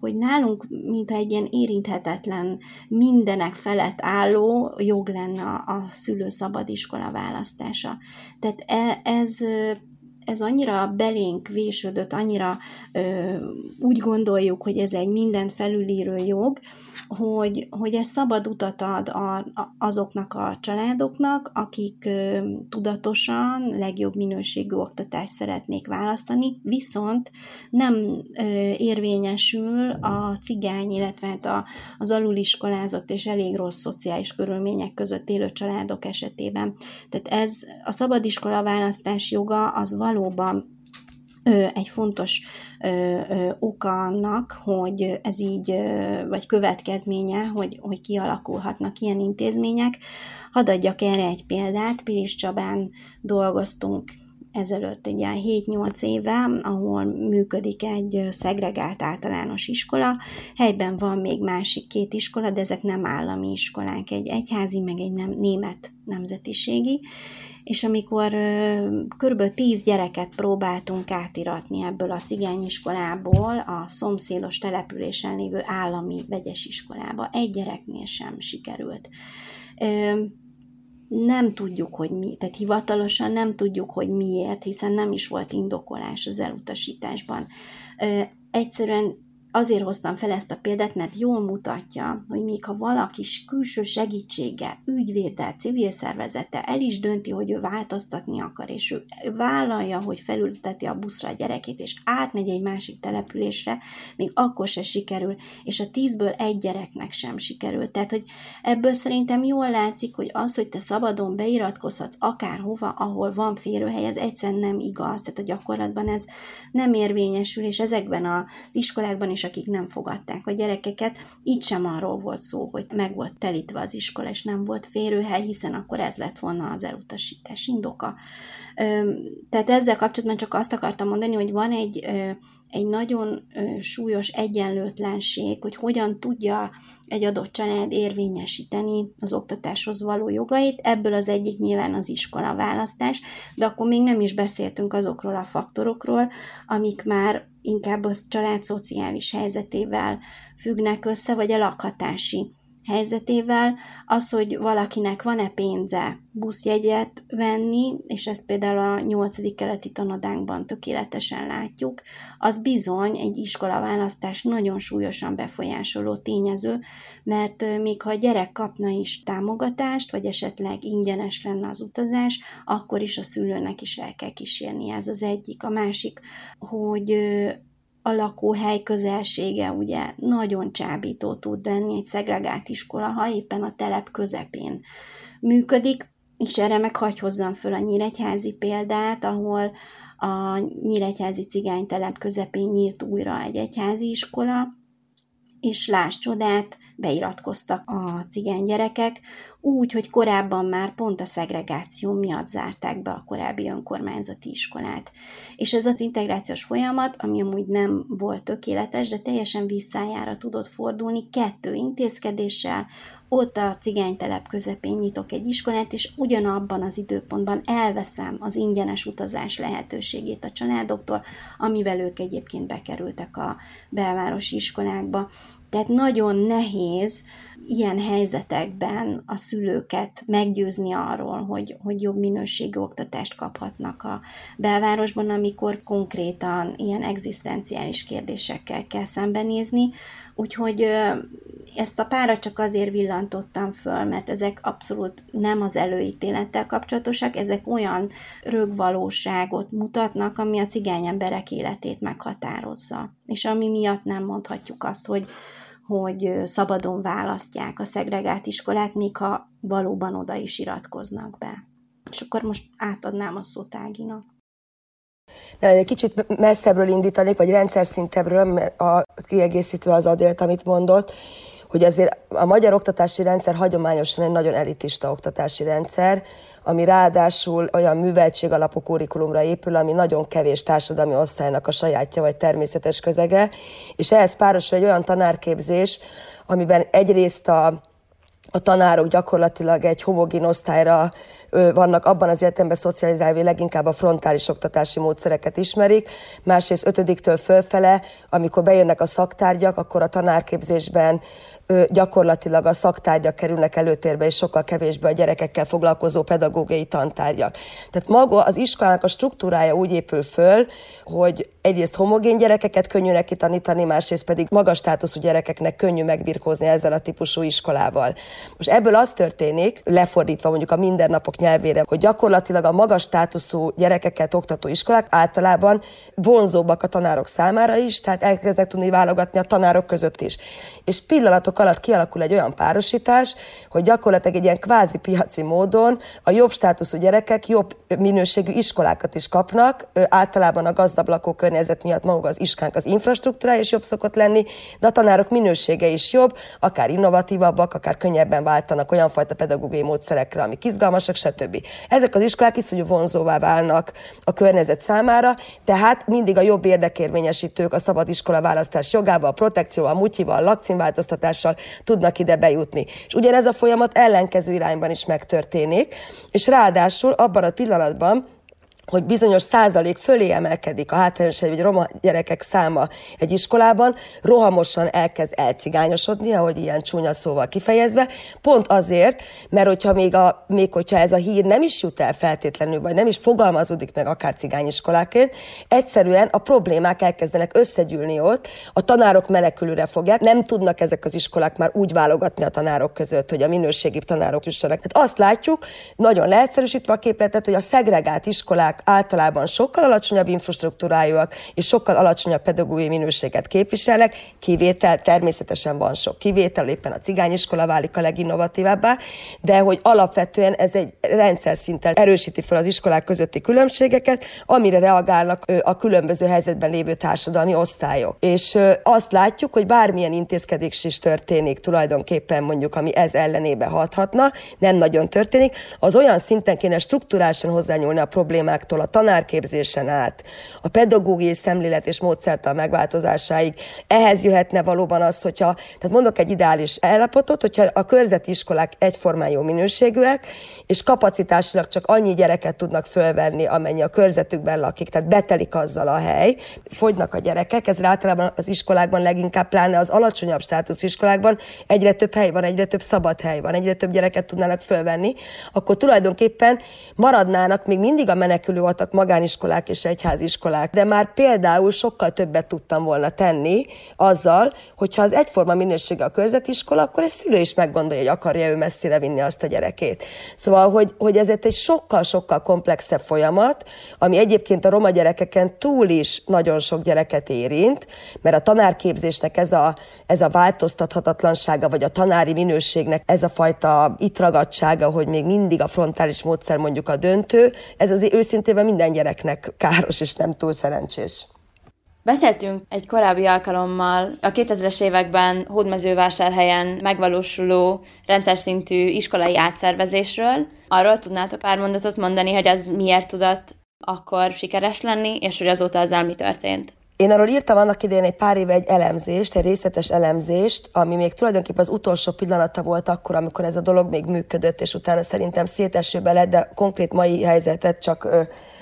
hogy nálunk, mintha egy ilyen érinthetetlen, mindenek felett álló jog lenne a szülő szabadiskola választása. Tehát e, ez ez annyira belénk vésődött, annyira úgy gondoljuk, hogy ez egy mindent felülíró jog, hogy, hogy ez szabad utat ad a, a, azoknak a családoknak, akik ö, tudatosan legjobb minőségű oktatást szeretnék választani, viszont nem ö, érvényesül a cigány, illetve hát a, az aluliskolázott és elég rossz szociális körülmények között élő családok esetében. Tehát ez a szabadiskola választás joga az valóban egy fontos oka annak, hogy ez így, vagy következménye, hogy, hogy kialakulhatnak ilyen intézmények. Hadd adjak erre egy példát, Pilis Csabán dolgoztunk ezelőtt egy ilyen 7-8 éve, ahol működik egy szegregált általános iskola. Helyben van még másik két iskola, de ezek nem állami iskolák, egy egyházi, meg egy nem, német nemzetiségi és amikor kb. tíz gyereket próbáltunk átiratni ebből a cigányiskolából a szomszédos településen lévő állami vegyes iskolába, egy gyereknél sem sikerült. Nem tudjuk, hogy mi, tehát hivatalosan nem tudjuk, hogy miért, hiszen nem is volt indokolás az elutasításban. Egyszerűen azért hoztam fel ezt a példát, mert jól mutatja, hogy még ha valaki külső segítsége, ügyvéddel, civil szervezete el is dönti, hogy ő változtatni akar, és ő vállalja, hogy felülteti a buszra a gyerekét, és átmegy egy másik településre, még akkor se sikerül, és a tízből egy gyereknek sem sikerül. Tehát, hogy ebből szerintem jól látszik, hogy az, hogy te szabadon beiratkozhatsz akárhova, ahol van férőhely, ez egyszerűen nem igaz. Tehát a gyakorlatban ez nem érvényesül, és ezekben az iskolákban is akik nem fogadták a gyerekeket. Itt sem arról volt szó, hogy meg volt telítve az iskola, és nem volt férőhely, hiszen akkor ez lett volna az elutasítás indoka. Tehát ezzel kapcsolatban csak azt akartam mondani, hogy van egy egy nagyon súlyos egyenlőtlenség, hogy hogyan tudja egy adott család érvényesíteni az oktatáshoz való jogait. Ebből az egyik nyilván az iskola választás, de akkor még nem is beszéltünk azokról a faktorokról, amik már inkább a család szociális helyzetével függnek össze, vagy a lakhatási helyzetével, az, hogy valakinek van-e pénze buszjegyet venni, és ezt például a 8. keleti tanodánkban tökéletesen látjuk, az bizony egy iskolaválasztás nagyon súlyosan befolyásoló tényező, mert még ha a gyerek kapna is támogatást, vagy esetleg ingyenes lenne az utazás, akkor is a szülőnek is el kell kísérni. Ez az egyik. A másik, hogy a lakóhely közelsége ugye nagyon csábító tud lenni egy szegregált iskola, ha éppen a telep közepén működik, és erre meg hagy hozzam föl a nyíregyházi példát, ahol a nyíregyházi cigánytelep közepén nyílt újra egy egyházi iskola, és láss csodát, beiratkoztak a cigány gyerekek, úgy, hogy korábban már pont a szegregáció miatt zárták be a korábbi önkormányzati iskolát. És ez az integrációs folyamat, ami amúgy nem volt tökéletes, de teljesen visszájára tudott fordulni kettő intézkedéssel, ott a cigánytelep közepén nyitok egy iskolát, és ugyanabban az időpontban elveszem az ingyenes utazás lehetőségét a családoktól, amivel ők egyébként bekerültek a belvárosi iskolákba. Tehát nagyon nehéz ilyen helyzetekben a szülőket meggyőzni arról, hogy, hogy jobb minőségű oktatást kaphatnak a belvárosban, amikor konkrétan ilyen egzisztenciális kérdésekkel kell szembenézni. Úgyhogy ezt a pára csak azért villantottam föl, mert ezek abszolút nem az előítélettel kapcsolatosak, ezek olyan rögvalóságot mutatnak, ami a cigány emberek életét meghatározza. És ami miatt nem mondhatjuk azt, hogy, hogy szabadon választják a szegregált iskolát, még ha valóban oda is iratkoznak be. És akkor most átadnám a szót Áginak. Egy kicsit messzebbről indítanék, vagy rendszer szintebbről, mert a kiegészítve az adélt, amit mondott, hogy azért a magyar oktatási rendszer hagyományosan egy nagyon elitista oktatási rendszer, ami ráadásul olyan műveltség alapú kurikulumra épül, ami nagyon kevés társadalmi osztálynak a sajátja vagy természetes közege, és ehhez párosul egy olyan tanárképzés, amiben egyrészt a a tanárok gyakorlatilag egy homogén osztályra vannak abban az értelemben szocializálva, leginkább a frontális oktatási módszereket ismerik. Másrészt ötödiktől fölfele, amikor bejönnek a szaktárgyak, akkor a tanárképzésben gyakorlatilag a szaktárgyak kerülnek előtérbe, és sokkal kevésbé a gyerekekkel foglalkozó pedagógiai tantárgyak. Tehát maga az iskolának a struktúrája úgy épül föl, hogy egyrészt homogén gyerekeket könnyű neki tanítani, másrészt pedig magas státuszú gyerekeknek könnyű megbirkózni ezzel a típusú iskolával. Most ebből az történik, lefordítva mondjuk a mindennapok nyelvére, hogy gyakorlatilag a magas státuszú gyerekeket oktató iskolák általában vonzóbbak a tanárok számára is, tehát elkezdek tudni válogatni a tanárok között is. És pillanatok alatt kialakul egy olyan párosítás, hogy gyakorlatilag egy ilyen kvázi piaci módon a jobb státuszú gyerekek jobb minőségű iskolákat is kapnak, általában a gazdag lakókörnyezet miatt maga az iskánk az infrastruktúrája is jobb szokott lenni, de a tanárok minősége is jobb, akár innovatívabbak, akár könnyebben váltanak olyan fajta pedagógiai módszerekre, amik izgalmasak, stb. Ezek az iskolák iszonyú vonzóvá válnak a környezet számára, tehát mindig a jobb érdekérvényesítők a szabad iskola választás jogával, a protekcióval, a mutyival, lakcímváltoztatással tudnak ide bejutni. És ugyanez a folyamat ellenkező irányban is megtörténik, és ráadásul abban a pillanatban, hogy bizonyos százalék fölé emelkedik a hátrányos vagy roma gyerekek száma egy iskolában, rohamosan elkezd elcigányosodni, ahogy ilyen csúnya szóval kifejezve, pont azért, mert hogyha még, a, még hogyha ez a hír nem is jut el feltétlenül, vagy nem is fogalmazódik meg akár cigányiskoláként, egyszerűen a problémák elkezdenek összegyűlni ott, a tanárok menekülőre fogják, nem tudnak ezek az iskolák már úgy válogatni a tanárok között, hogy a minőségi tanárok jussanak. Tehát azt látjuk, nagyon leegyszerűsítve a képletet, hogy a szegregált iskolák általában sokkal alacsonyabb infrastruktúrájúak és sokkal alacsonyabb pedagógiai minőséget képviselnek, kivétel természetesen van sok kivétel, éppen a cigányiskola válik a leginnovatívabbá, de hogy alapvetően ez egy rendszer szinten erősíti fel az iskolák közötti különbségeket, amire reagálnak a különböző helyzetben lévő társadalmi osztályok. És azt látjuk, hogy bármilyen intézkedés is történik tulajdonképpen mondjuk, ami ez ellenébe hathatna, nem nagyon történik, az olyan szinten kéne strukturálisan hozzányúlni a problémák a tanárképzésen át, a pedagógiai szemlélet és módszertan megváltozásáig. Ehhez jöhetne valóban az, hogyha, tehát mondok egy ideális állapotot, hogyha a körzeti iskolák egyformán jó minőségűek, és kapacitásilag csak annyi gyereket tudnak fölvenni, amennyi a körzetükben lakik, tehát betelik azzal a hely, fogynak a gyerekek, ez általában az iskolákban leginkább, pláne az alacsonyabb státusz iskolákban egyre több hely van, egyre több szabad hely van, egyre több gyereket tudnának fölvenni, akkor tulajdonképpen maradnának még mindig a menekülő voltak magániskolák és egyháziskolák, de már például sokkal többet tudtam volna tenni azzal, hogyha az egyforma minősége a körzetiskola, akkor egy szülő is meggondolja, hogy akarja ő messzire vinni azt a gyerekét. Szóval, hogy, hogy ez egy sokkal-sokkal komplexebb folyamat, ami egyébként a roma gyerekeken túl is nagyon sok gyereket érint, mert a tanárképzésnek ez a, ez a változtathatatlansága, vagy a tanári minőségnek ez a fajta itt ragadtsága, hogy még mindig a frontális módszer mondjuk a döntő, ez az őszintén téve minden gyereknek káros és nem túl szerencsés. Beszéltünk egy korábbi alkalommal a 2000-es években Hódmezővásárhelyen megvalósuló rendszer szintű iskolai átszervezésről. Arról tudnátok pár mondatot mondani, hogy az miért tudott akkor sikeres lenni, és hogy azóta azzal mi történt? Én arról írtam annak idején egy pár éve egy elemzést, egy részletes elemzést, ami még tulajdonképpen az utolsó pillanata volt akkor, amikor ez a dolog még működött, és utána szerintem szétesőbe lett, de konkrét mai helyzetet csak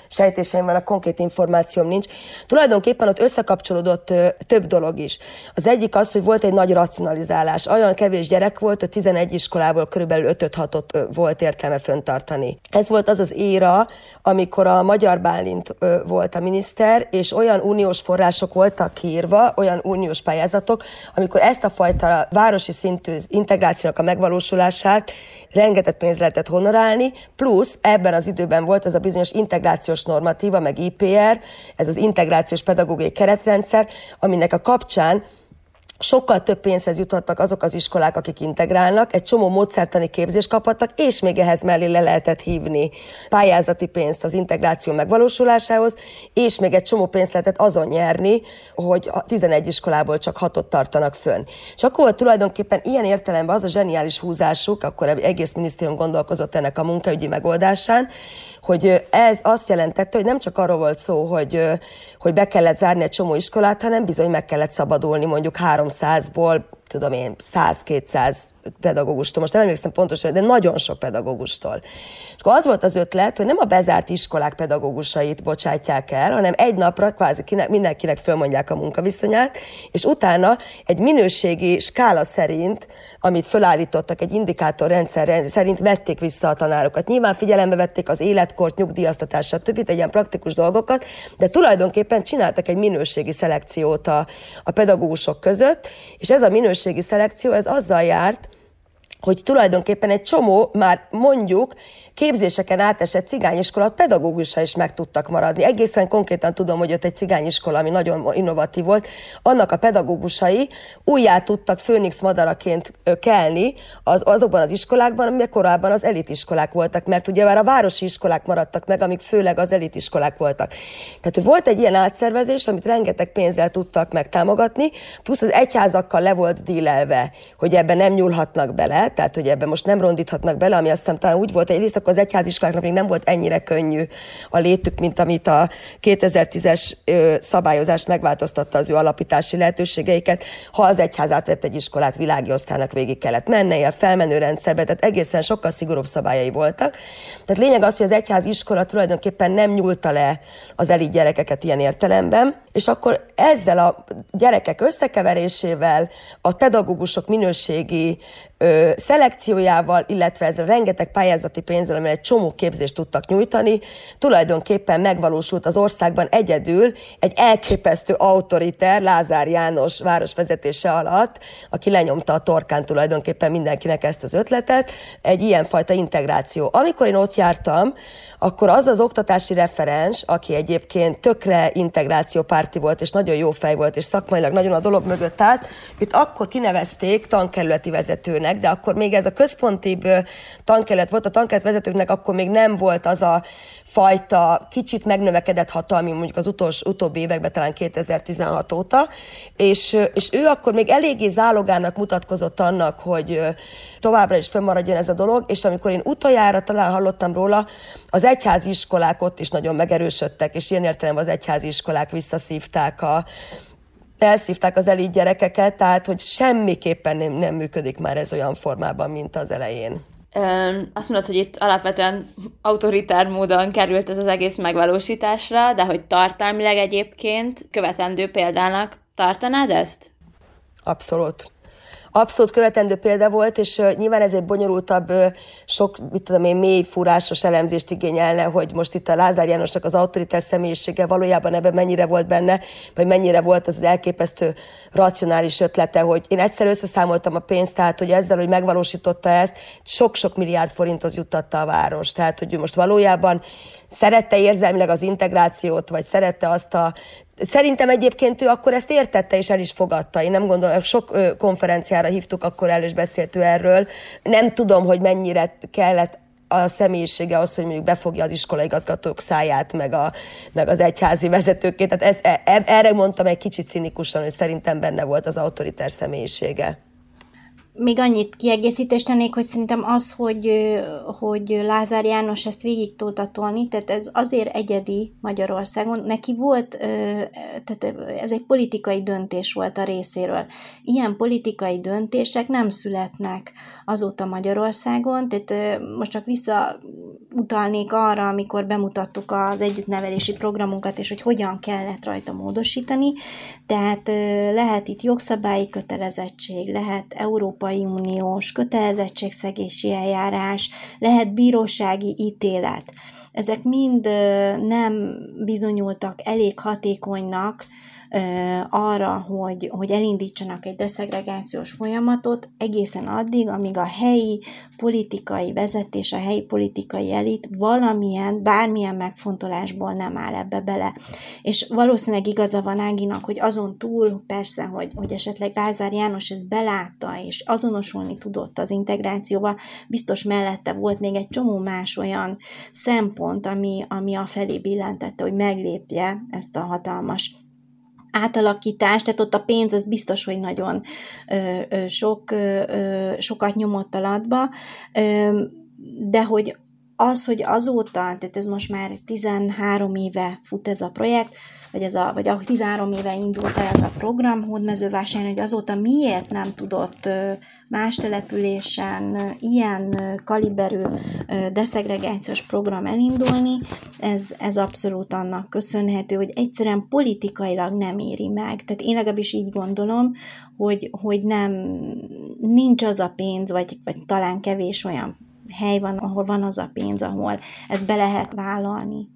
sejtéseim van, a konkrét információm nincs. Tulajdonképpen ott összekapcsolódott több dolog is. Az egyik az, hogy volt egy nagy racionalizálás. Olyan kevés gyerek volt, hogy 11 iskolából körülbelül 5-6-ot volt értelme föntartani. Ez volt az az éra, amikor a Magyar Bálint volt a miniszter, és olyan uniós források voltak kiírva, olyan uniós pályázatok, amikor ezt a fajta városi szintű integrációnak a megvalósulását rengeteg pénzt lehetett honorálni, plusz ebben az időben volt az a bizonyos integrációs normatíva, meg IPR, ez az integrációs pedagógiai keretrendszer, aminek a kapcsán sokkal több pénzhez juthattak azok az iskolák, akik integrálnak, egy csomó módszertani képzést kaphattak, és még ehhez mellé le lehetett hívni pályázati pénzt az integráció megvalósulásához, és még egy csomó pénzt lehetett azon nyerni, hogy a 11 iskolából csak hatot tartanak fönn. És akkor volt tulajdonképpen ilyen értelemben az a zseniális húzásuk, akkor egész minisztérium gondolkozott ennek a munkaügyi megoldásán, hogy ez azt jelentette, hogy nem csak arról volt szó, hogy, hogy be kellett zárni egy csomó iskolát, hanem bizony meg kellett szabadulni mondjuk 300-ból tudom én, 100-200 pedagógustól, most nem emlékszem pontosan, de nagyon sok pedagógustól. És akkor az volt az ötlet, hogy nem a bezárt iskolák pedagógusait bocsátják el, hanem egy napra kvázi mindenkinek fölmondják a munkaviszonyát, és utána egy minőségi skála szerint, amit fölállítottak, egy indikátorrendszer szerint vették vissza a tanárokat. Nyilván figyelembe vették az életkort, nyugdíjaztatást, stb. egy ilyen praktikus dolgokat, de tulajdonképpen csináltak egy minőségi szelekciót a, a pedagógusok között, és ez a minőségi szelekció, ez azzal járt, hogy tulajdonképpen egy csomó már mondjuk képzéseken átesett cigányiskola pedagógusa is meg tudtak maradni. Egészen konkrétan tudom, hogy ott egy cigányiskola, ami nagyon innovatív volt, annak a pedagógusai újjá tudtak főnix madaraként kelni az, azokban az iskolákban, amik korábban az elitiskolák voltak, mert ugye már a városi iskolák maradtak meg, amik főleg az elitiskolák voltak. Tehát volt egy ilyen átszervezés, amit rengeteg pénzzel tudtak megtámogatni, plusz az egyházakkal le volt dílelve, hogy ebben nem nyúlhatnak bele, tehát hogy ebben most nem rondíthatnak bele, ami azt hiszem talán úgy volt egyrészt, akkor az egyháziskoláknak még nem volt ennyire könnyű a létük, mint amit a 2010-es szabályozás megváltoztatta az ő alapítási lehetőségeiket. Ha az egyház átvett egy iskolát, világi osztálynak végig kellett mennie a felmenő rendszerbe, tehát egészen sokkal szigorúbb szabályai voltak. Tehát lényeg az, hogy az egyház iskola tulajdonképpen nem nyúlta le az elit gyerekeket ilyen értelemben, és akkor ezzel a gyerekek összekeverésével, a pedagógusok minőségi ö, szelekciójával, illetve ezzel rengeteg pályázati pénzzel, amire egy csomó képzést tudtak nyújtani, tulajdonképpen megvalósult az országban egyedül egy elképesztő autoriter Lázár János városvezetése alatt, aki lenyomta a torkán tulajdonképpen mindenkinek ezt az ötletet, egy ilyenfajta integráció. Amikor én ott jártam, akkor az az oktatási referens, aki egyébként tökre integrációpárti volt, és nagyon jó fej volt, és szakmailag nagyon a dolog mögött állt, őt akkor kinevezték tankerületi vezetőnek, de akkor még ez a központi tankerület volt, a tankerület vezetőknek akkor még nem volt az a fajta kicsit megnövekedett hatalmi, mondjuk az utolsó, utóbbi években, talán 2016 óta, és, és ő akkor még eléggé zálogának mutatkozott annak, hogy továbbra is fönnmaradjon ez a dolog, és amikor én utoljára talán hallottam róla, az egyházi iskolák ott is nagyon megerősödtek, és ilyen értelemben az egyházi iskolák visszaszívták a, elszívták az elit gyerekeket, tehát hogy semmiképpen nem, nem működik már ez olyan formában, mint az elején. Azt mondod, hogy itt alapvetően autoritár módon került ez az egész megvalósításra, de hogy tartalmilag egyébként követendő példának tartanád ezt? Abszolút abszolút követendő példa volt, és nyilván ez egy bonyolultabb, sok, mit tudom én, mély fúrásos elemzést igényelne, hogy most itt a Lázár Jánosnak az autoritár személyisége valójában ebben mennyire volt benne, vagy mennyire volt az, az elképesztő racionális ötlete, hogy én egyszer összeszámoltam a pénzt, tehát hogy ezzel, hogy megvalósította ezt, sok-sok milliárd forinthoz juttatta a város. Tehát, hogy ő most valójában szerette érzelmileg az integrációt, vagy szerette azt a Szerintem egyébként ő akkor ezt értette és el is fogadta. Én nem gondolom, sok konferenciára hívtuk akkor el, és beszélt ő erről. Nem tudom, hogy mennyire kellett a személyisége az, hogy mondjuk befogja az iskolaigazgatók száját, meg, a, meg az egyházi vezetőkét. Tehát ez, e, e, erre mondtam egy kicsit cinikusan, hogy szerintem benne volt az autoritár személyisége. Még annyit kiegészítést tennék, hogy szerintem az, hogy, hogy Lázár János ezt végig tudta tolni, tehát ez azért egyedi Magyarországon. Neki volt, tehát ez egy politikai döntés volt a részéről. Ilyen politikai döntések nem születnek azóta Magyarországon, tehát most csak visszautalnék arra, amikor bemutattuk az együttnevelési programunkat, és hogy hogyan kellett rajta módosítani. Tehát lehet itt jogszabályi kötelezettség, lehet Európa Európai Uniós kötelezettségszegési eljárás, lehet bírósági ítélet. Ezek mind nem bizonyultak elég hatékonynak arra, hogy, hogy elindítsanak egy deszegregációs folyamatot egészen addig, amíg a helyi politikai vezetés, a helyi politikai elit valamilyen, bármilyen megfontolásból nem áll ebbe bele. És valószínűleg igaza van Áginak, hogy azon túl persze, hogy, hogy esetleg Lázár János ezt belátta, és azonosulni tudott az integrációval, biztos mellette volt még egy csomó más olyan szempont, ami, ami a felé billentette, hogy meglépje ezt a hatalmas átalakítás, tehát ott a pénz az biztos, hogy nagyon ö, ö, sok, ö, sokat nyomott alatba, ö, de hogy az, hogy azóta, tehát ez most már 13 éve fut ez a projekt, vagy, ez a, vagy a 13 éve indult el ez a program Hódmezővásárhelyen, hogy azóta miért nem tudott más településen ilyen kaliberű deszegregációs program elindulni, ez, ez abszolút annak köszönhető, hogy egyszerűen politikailag nem éri meg. Tehát én legalábbis így gondolom, hogy, hogy nem, nincs az a pénz, vagy, vagy talán kevés olyan hely van, ahol van az a pénz, ahol ezt be lehet vállalni.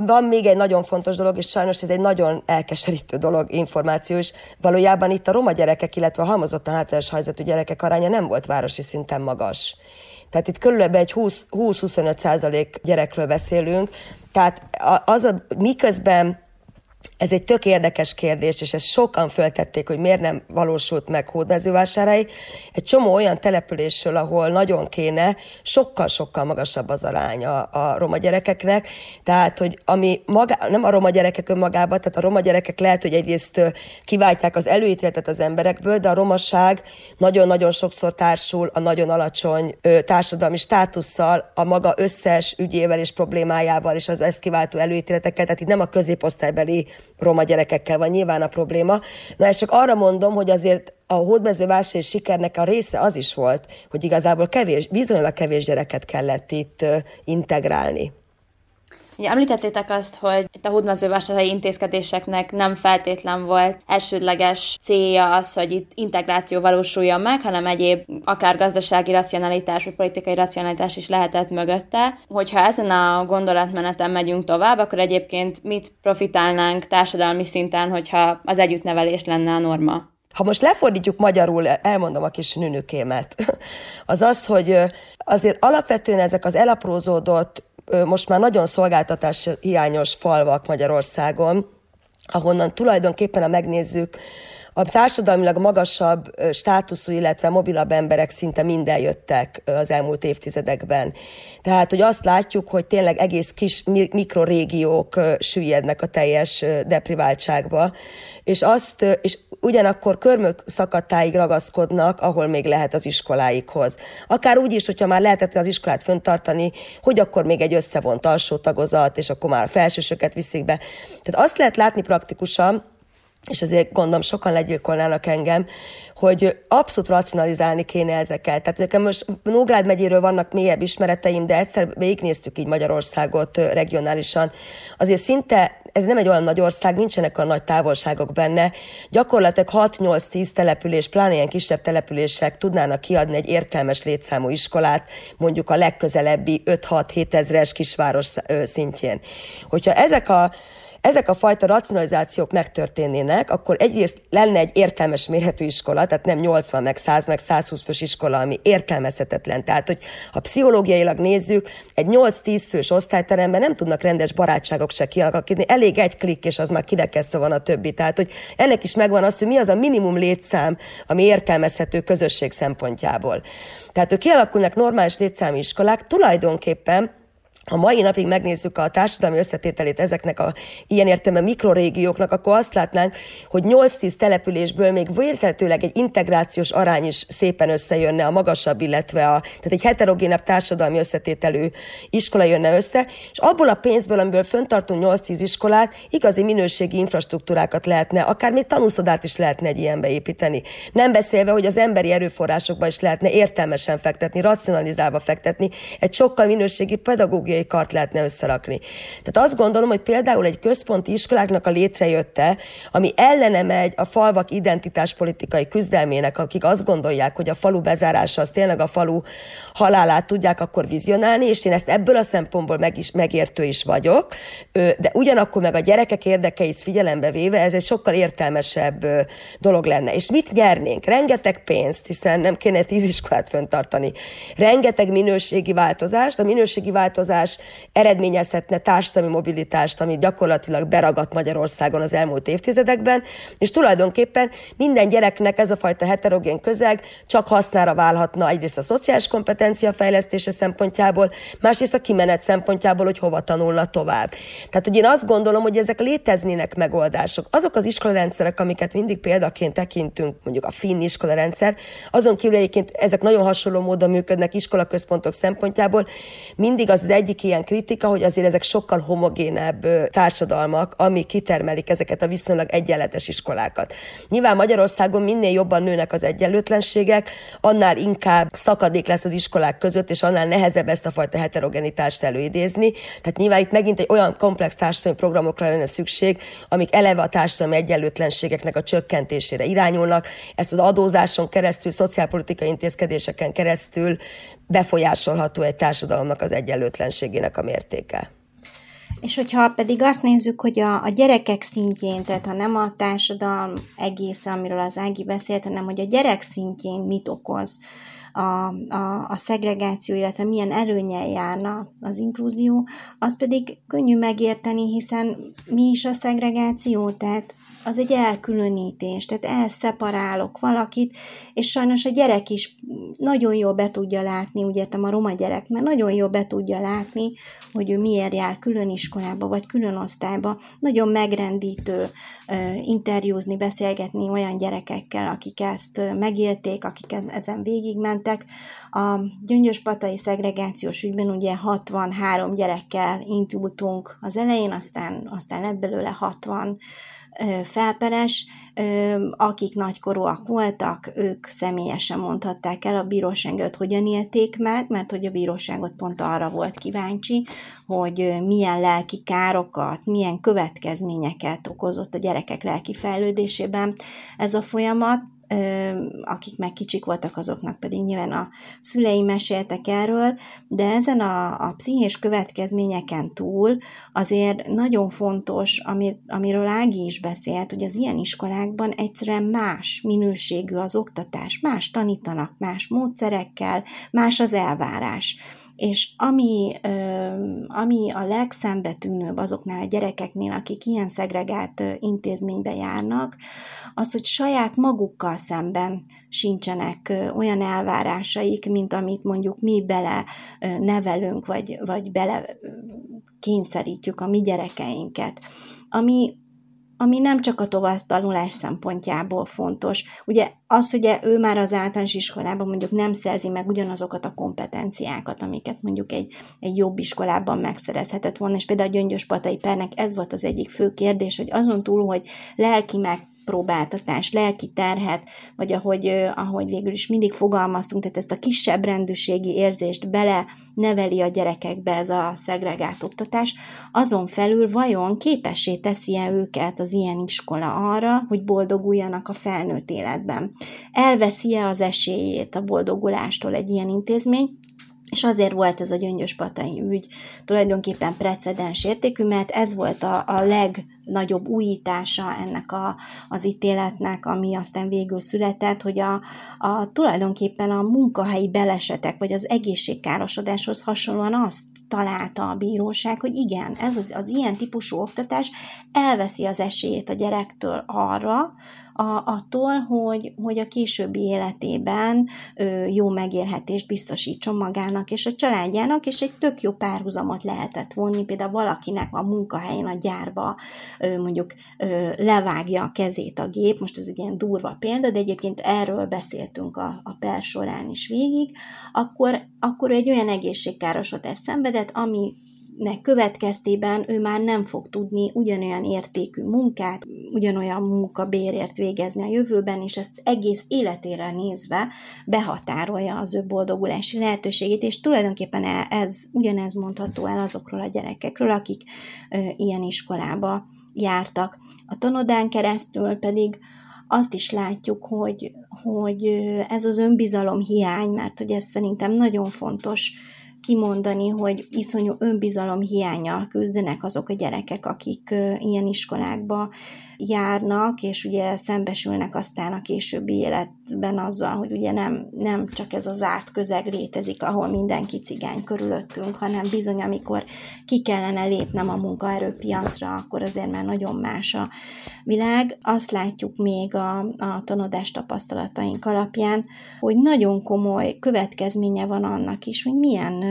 Van még egy nagyon fontos dolog, és sajnos ez egy nagyon elkeserítő dolog, információ is. Valójában itt a roma gyerekek, illetve a halmozottan hátrányos helyzetű gyerekek aránya nem volt városi szinten magas. Tehát itt körülbelül egy 20-25 százalék gyerekről beszélünk. Tehát az a, miközben ez egy tök érdekes kérdés, és ezt sokan föltették, hogy miért nem valósult meg hódmezővásárai. Egy csomó olyan településről, ahol nagyon kéne, sokkal-sokkal magasabb az aránya a roma gyerekeknek. Tehát, hogy ami maga, nem a roma gyerekek önmagában, tehát a roma gyerekek lehet, hogy egyrészt kiváltják az előítéletet az emberekből, de a romaság nagyon-nagyon sokszor társul a nagyon alacsony társadalmi státusszal, a maga összes ügyével és problémájával, és az ezt kiváltó előítéleteket, tehát itt nem a középosztálybeli roma gyerekekkel van nyilván a probléma. Na ezt csak arra mondom, hogy azért a hódmezővásárhelyi sikernek a része az is volt, hogy igazából kevés, bizonylag kevés gyereket kellett itt integrálni. Ugye említettétek azt, hogy itt a hódmezővásárhelyi intézkedéseknek nem feltétlen volt elsődleges célja az, hogy itt integráció valósuljon meg, hanem egyéb akár gazdasági racionalitás vagy politikai racionalitás is lehetett mögötte. Hogyha ezen a gondolatmeneten megyünk tovább, akkor egyébként mit profitálnánk társadalmi szinten, hogyha az együttnevelés lenne a norma? Ha most lefordítjuk magyarul, elmondom a kis nünükémet, <laughs> az az, hogy azért alapvetően ezek az elaprózódott most már nagyon szolgáltatás hiányos falvak Magyarországon, ahonnan tulajdonképpen, ha megnézzük, a társadalmilag magasabb státuszú, illetve mobilabb emberek szinte minden jöttek az elmúlt évtizedekben. Tehát, hogy azt látjuk, hogy tényleg egész kis mikrorégiók süllyednek a teljes depriváltságba, és, azt, és ugyanakkor körmök szakadtáig ragaszkodnak, ahol még lehet az iskoláikhoz. Akár úgy is, hogyha már lehetett az iskolát föntartani, hogy akkor még egy összevont alsó tagozat, és akkor már felsősöket viszik be. Tehát azt lehet látni praktikusan, és ezért gondolom sokan legyilkolnának engem, hogy abszolút racionalizálni kéne ezeket. Tehát nekem most Nógrád megyéről vannak mélyebb ismereteim, de egyszer végignéztük így Magyarországot regionálisan. Azért szinte ez nem egy olyan nagy ország, nincsenek a nagy távolságok benne. Gyakorlatilag 6-8-10 település, pláne ilyen kisebb települések tudnának kiadni egy értelmes létszámú iskolát, mondjuk a legközelebbi 5-6-7 ezres kisváros szintjén. Hogyha ezek a ezek a fajta racionalizációk megtörténnének, akkor egyrészt lenne egy értelmes mérhető iskola, tehát nem 80 meg 100 meg 120 fős iskola, ami értelmezhetetlen. Tehát, hogy ha pszichológiailag nézzük, egy 8-10 fős osztályteremben nem tudnak rendes barátságok se kialakítani, elég egy klik, és az már kirekesztve van a többi. Tehát, hogy ennek is megvan az, hogy mi az a minimum létszám, ami értelmezhető közösség szempontjából. Tehát, hogy kialakulnak normális létszámi iskolák, tulajdonképpen ha mai napig megnézzük a társadalmi összetételét ezeknek a ilyen értelme mikrorégióknak, akkor azt látnánk, hogy 8-10 településből még vérkeltőleg egy integrációs arány is szépen összejönne a magasabb, illetve a, tehát egy heterogénebb társadalmi összetételű iskola jönne össze, és abból a pénzből, amiből föntartunk 8-10 iskolát, igazi minőségi infrastruktúrákat lehetne, akár még tanúszodát is lehetne egy ilyenbe építeni. Nem beszélve, hogy az emberi erőforrásokba is lehetne értelmesen fektetni, racionalizálva fektetni, egy sokkal minőségi pedagógiai pedagógiai kart lehetne összerakni. Tehát azt gondolom, hogy például egy központi iskoláknak a létrejötte, ami ellene megy a falvak identitáspolitikai küzdelmének, akik azt gondolják, hogy a falu bezárása az tényleg a falu halálát tudják akkor vizionálni, és én ezt ebből a szempontból meg is, megértő is vagyok, de ugyanakkor meg a gyerekek érdekeit figyelembe véve ez egy sokkal értelmesebb dolog lenne. És mit nyernénk? Rengeteg pénzt, hiszen nem kéne tíz iskolát föntartani. Rengeteg minőségi változást, a minőségi változás mobilitás eredményezhetne társadalmi mobilitást, ami gyakorlatilag beragadt Magyarországon az elmúlt évtizedekben, és tulajdonképpen minden gyereknek ez a fajta heterogén közeg csak hasznára válhatna egyrészt a szociális kompetencia fejlesztése szempontjából, másrészt a kimenet szempontjából, hogy hova tanulna tovább. Tehát, hogy én azt gondolom, hogy ezek léteznének megoldások. Azok az iskolarendszerek, amiket mindig példaként tekintünk, mondjuk a finn iskolarendszer, azon kívül egyébként ezek nagyon hasonló módon működnek iskolaközpontok szempontjából, mindig az, az egy egyik ilyen kritika, hogy azért ezek sokkal homogénebb társadalmak, ami kitermelik ezeket a viszonylag egyenletes iskolákat. Nyilván Magyarországon minél jobban nőnek az egyenlőtlenségek, annál inkább szakadék lesz az iskolák között, és annál nehezebb ezt a fajta heterogenitást előidézni. Tehát nyilván itt megint egy olyan komplex társadalmi programokra lenne szükség, amik eleve a társadalmi egyenlőtlenségeknek a csökkentésére irányulnak. Ezt az adózáson keresztül, szociálpolitikai intézkedéseken keresztül befolyásolható egy társadalomnak az egyenlőtlenségének a mértéke. És hogyha pedig azt nézzük, hogy a, a gyerekek szintjén, tehát ha nem a társadalom egész, amiről az Ági beszélt, hanem hogy a gyerek szintjén mit okoz a, a, a szegregáció, illetve milyen előnyel járna az inkluzió, az pedig könnyű megérteni, hiszen mi is a szegregáció, tehát az egy elkülönítés, tehát elszeparálok valakit, és sajnos a gyerek is nagyon jól be tudja látni, úgy értem a roma gyerek, mert nagyon jól be tudja látni, hogy ő miért jár külön iskolába, vagy külön osztályba. Nagyon megrendítő interjúzni, beszélgetni olyan gyerekekkel, akik ezt megélték, akik ezen végigmentek. A gyöngyöspatai szegregációs ügyben ugye 63 gyerekkel indultunk az elején, aztán, aztán lett belőle 60 felperes, akik nagykorúak voltak, ők személyesen mondhatták el a bíróságot, hogyan élték meg, mert hogy a bíróságot pont arra volt kíváncsi, hogy milyen lelki károkat, milyen következményeket okozott a gyerekek lelki fejlődésében ez a folyamat, akik meg kicsik voltak, azoknak pedig nyilván a szüleim meséltek erről, de ezen a, a pszichés következményeken túl azért nagyon fontos, ami, amiről Ági is beszélt, hogy az ilyen iskolákban egyszerűen más minőségű az oktatás, más tanítanak, más módszerekkel, más az elvárás. És ami, ami a legszembetűnőbb azoknál a gyerekeknél, akik ilyen szegregált intézménybe járnak, az, hogy saját magukkal szemben sincsenek olyan elvárásaik, mint amit mondjuk mi bele nevelünk, vagy, vagy bele kényszerítjük a mi gyerekeinket. Ami ami nem csak a továbbtanulás szempontjából fontos. Ugye az, hogy ő már az általános iskolában mondjuk nem szerzi meg ugyanazokat a kompetenciákat, amiket mondjuk egy, egy jobb iskolában megszerezhetett volna, és például a Gyöngyös Patai Pernek ez volt az egyik fő kérdés, hogy azon túl, hogy lelki meg próbáltatás, lelki terhet, vagy ahogy, ahogy végül is mindig fogalmaztunk, tehát ezt a kisebb rendűségi érzést bele neveli a gyerekekbe ez a szegregált oktatás, azon felül vajon képessé teszi-e őket az ilyen iskola arra, hogy boldoguljanak a felnőtt életben? Elveszi-e az esélyét a boldogulástól egy ilyen intézmény, és azért volt ez a gyöngyös patai ügy tulajdonképpen precedens értékű, mert ez volt a, a legnagyobb újítása ennek a, az ítéletnek, ami aztán végül született, hogy a, a tulajdonképpen a munkahelyi belesetek, vagy az egészségkárosodáshoz hasonlóan azt találta a bíróság, hogy igen, ez az, az ilyen típusú oktatás elveszi az esélyét a gyerektől arra, a, attól, hogy, hogy a későbbi életében ö, jó megélhetést biztosítson magának és a családjának, és egy tök jó párhuzamot lehetett vonni, például valakinek a munkahelyén, a gyárba mondjuk levágja a kezét a gép, most ez egy ilyen durva példa, de egyébként erről beszéltünk a, a per során is végig, akkor, akkor egy olyan egészségkárosodást szenvedett, ami nek következtében ő már nem fog tudni ugyanolyan értékű munkát, ugyanolyan munkabérért végezni a jövőben, és ezt egész életére nézve behatárolja az ő boldogulási lehetőségét, és tulajdonképpen e, ez ugyanez mondható el azokról a gyerekekről, akik ö, ilyen iskolába jártak. A tanodán keresztül pedig azt is látjuk, hogy, hogy ez az önbizalom hiány, mert hogy ez szerintem nagyon fontos kimondani, hogy iszonyú önbizalom hiánya küzdenek azok a gyerekek, akik ilyen iskolákba járnak, és ugye szembesülnek aztán a későbbi életben azzal, hogy ugye nem, nem csak ez a zárt közeg létezik, ahol mindenki cigány körülöttünk, hanem bizony, amikor ki kellene lépnem a munkaerőpiacra, akkor azért már nagyon más a világ. Azt látjuk még a, a tanodás tapasztalataink alapján, hogy nagyon komoly következménye van annak is, hogy milyen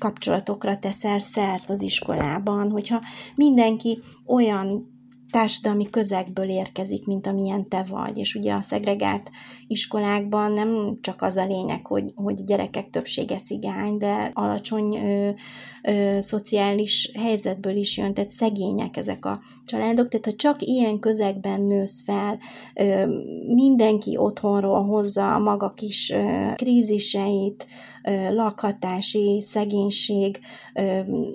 kapcsolatokra teszel szert az iskolában, hogyha mindenki olyan társadalmi közegből érkezik, mint amilyen te vagy. És ugye a szegregált iskolákban nem csak az a lényeg, hogy, hogy gyerekek többsége cigány, de alacsony ö, ö, szociális helyzetből is jön, tehát szegények ezek a családok. Tehát ha csak ilyen közegben nősz fel, ö, mindenki otthonról hozza a maga kis ö, kríziseit, lakhatási, szegénység,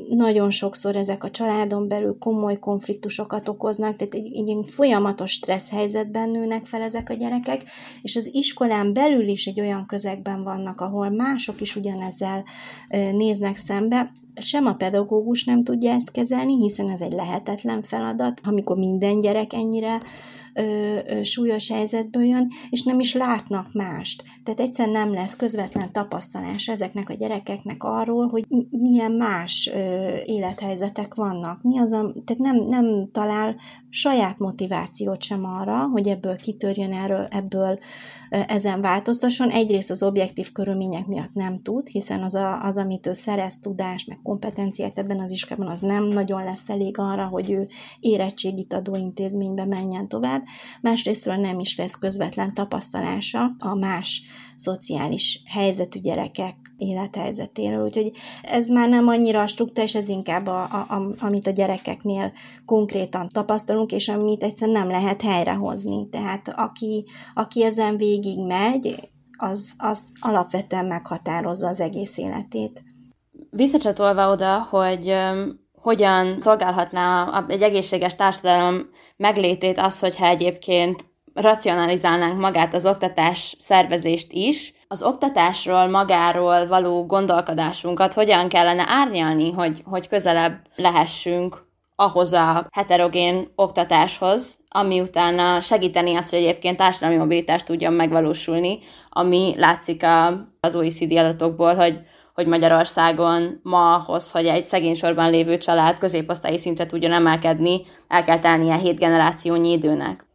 nagyon sokszor ezek a családon belül komoly konfliktusokat okoznak, tehát egy, egy folyamatos stressz helyzetben nőnek fel ezek a gyerekek, és az iskolán belül is egy olyan közegben vannak, ahol mások is ugyanezzel néznek szembe, sem a pedagógus nem tudja ezt kezelni, hiszen ez egy lehetetlen feladat, amikor minden gyerek ennyire ö, ö, súlyos helyzetből jön, és nem is látnak mást. Tehát egyszer nem lesz közvetlen tapasztalás ezeknek a gyerekeknek arról, hogy milyen más ö, élethelyzetek vannak. Mi az a, tehát nem, nem talál saját motivációt sem arra, hogy ebből kitörjön erről, ebből ezen változtasson. Egyrészt az objektív körülmények miatt nem tud, hiszen az, a, az amit ő szerez tudást, meg kompetenciát ebben az iskában, az nem nagyon lesz elég arra, hogy ő érettségit adó intézménybe menjen tovább. Másrésztről nem is lesz közvetlen tapasztalása a más szociális helyzetű gyerekek élethelyzetéről. Úgyhogy ez már nem annyira a struktúra, ez inkább a, a, a, amit a gyerekeknél konkrétan tapasztalunk, és amit egyszerűen nem lehet helyrehozni. Tehát aki, aki ezen végig megy, az, az alapvetően meghatározza az egész életét. Visszacsatolva oda, hogy hogyan szolgálhatná egy egészséges társadalom meglétét az, hogyha egyébként racionalizálnánk magát az oktatás szervezést is, az oktatásról, magáról való gondolkodásunkat hogyan kellene árnyalni, hogy, hogy közelebb lehessünk ahhoz a heterogén oktatáshoz, ami utána segíteni azt, hogy egyébként társadalmi mobilitást tudjon megvalósulni, ami látszik a, az OECD adatokból, hogy, hogy Magyarországon ma ahhoz, hogy egy szegény sorban lévő család középosztályi szintre tudjon emelkedni, el kell telnie hét generációnyi időnek.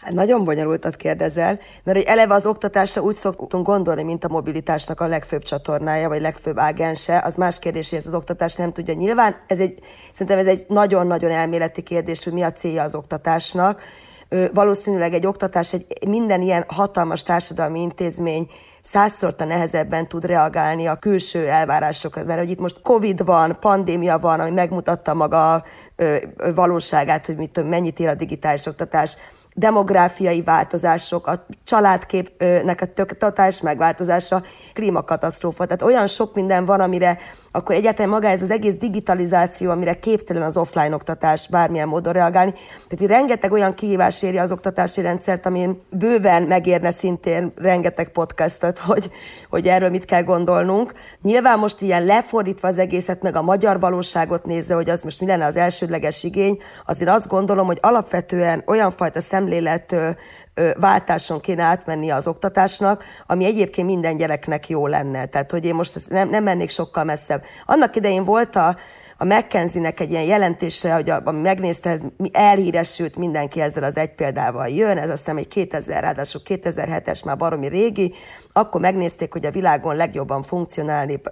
Hát nagyon bonyolultat kérdezel, mert egy eleve az oktatásra úgy szoktunk gondolni, mint a mobilitásnak a legfőbb csatornája, vagy legfőbb ágense. Az más kérdés, hogy ez az oktatás nem tudja. Nyilván ez egy, szerintem ez egy nagyon-nagyon elméleti kérdés, hogy mi a célja az oktatásnak. Valószínűleg egy oktatás, egy minden ilyen hatalmas társadalmi intézmény százszorta nehezebben tud reagálni a külső elvárásokra, mert hogy itt most Covid van, pandémia van, ami megmutatta maga valóságát, hogy mit, mennyit ér a digitális oktatás, demográfiai változások, a családképnek a totális megváltozása, klímakatasztrófa. Tehát olyan sok minden van, amire akkor egyáltalán maga ez az egész digitalizáció, amire képtelen az offline oktatás bármilyen módon reagálni. Tehát így rengeteg olyan kihívás éri az oktatási rendszert, amin bőven megérne szintén rengeteg podcastot, <laughs> hogy, hogy erről mit kell gondolnunk. Nyilván most ilyen lefordítva az egészet, meg a magyar valóságot nézve, hogy az most mi lenne az elsődleges igény, azért azt gondolom, hogy alapvetően olyan fajta szemlélet váltáson kéne átmenni az oktatásnak, ami egyébként minden gyereknek jó lenne. Tehát, hogy én most nem, nem mennék sokkal messzebb. Annak idején volt a, a McKenzie-nek egy ilyen jelentése, hogy a, ami megnézte, ez elhíresült mindenki ezzel az egy példával jön, ez azt hiszem egy 2000, ráadásul 2007-es, már baromi régi, akkor megnézték, hogy a világon legjobban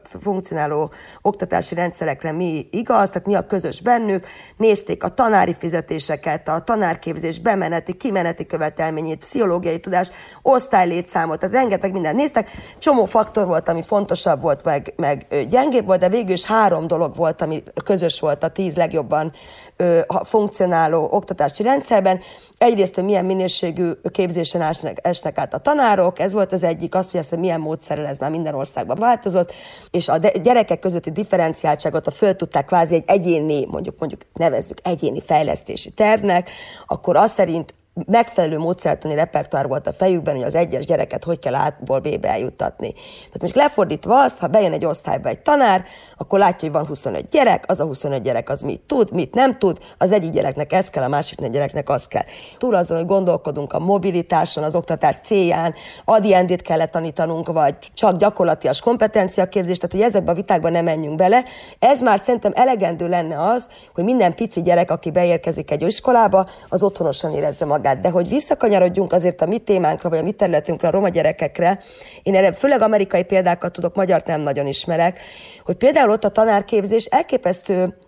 funkcionáló oktatási rendszerekre mi igaz, tehát mi a közös bennük, nézték a tanári fizetéseket, a tanárképzés bemeneti, kimeneti követelményét, pszichológiai tudás, osztálylétszámot, tehát rengeteg mindent néztek, csomó faktor volt, ami fontosabb volt, meg, meg gyengébb volt, de végül is három dolog volt, ami közös volt a tíz legjobban ö, funkcionáló oktatási rendszerben. Egyrészt, hogy milyen minőségű képzésen esnek át a tanárok, ez volt az egyik, az, hogy ezt milyen módszerrel ez már minden országban változott, és a gyerekek közötti differenciáltságot a föl tudták kvázi egy egyéni, mondjuk, mondjuk nevezzük egyéni fejlesztési tervnek, akkor az szerint megfelelő módszertani repertoár volt a fejükben, hogy az egyes gyereket hogy kell átból B-be eljuttatni. Tehát most lefordítva azt, ha bejön egy osztályba egy tanár, akkor látja, hogy van 25 gyerek, az a 25 gyerek az mit tud, mit nem tud, az egyik gyereknek ez kell, a másik gyereknek az kell. Túl azon, hogy gondolkodunk a mobilitáson, az oktatás célján, adiendét kellett tanítanunk, vagy csak gyakorlatias kompetenciaképzést, tehát hogy ezekbe a vitákba nem menjünk bele. Ez már szerintem elegendő lenne az, hogy minden pici gyerek, aki beérkezik egy iskolába, az otthonosan érezze magát magát. De hogy visszakanyarodjunk azért a mi témánkra, vagy a mi területünkre, a roma gyerekekre, én erre főleg amerikai példákat tudok, magyart nem nagyon ismerek, hogy például ott a tanárképzés elképesztő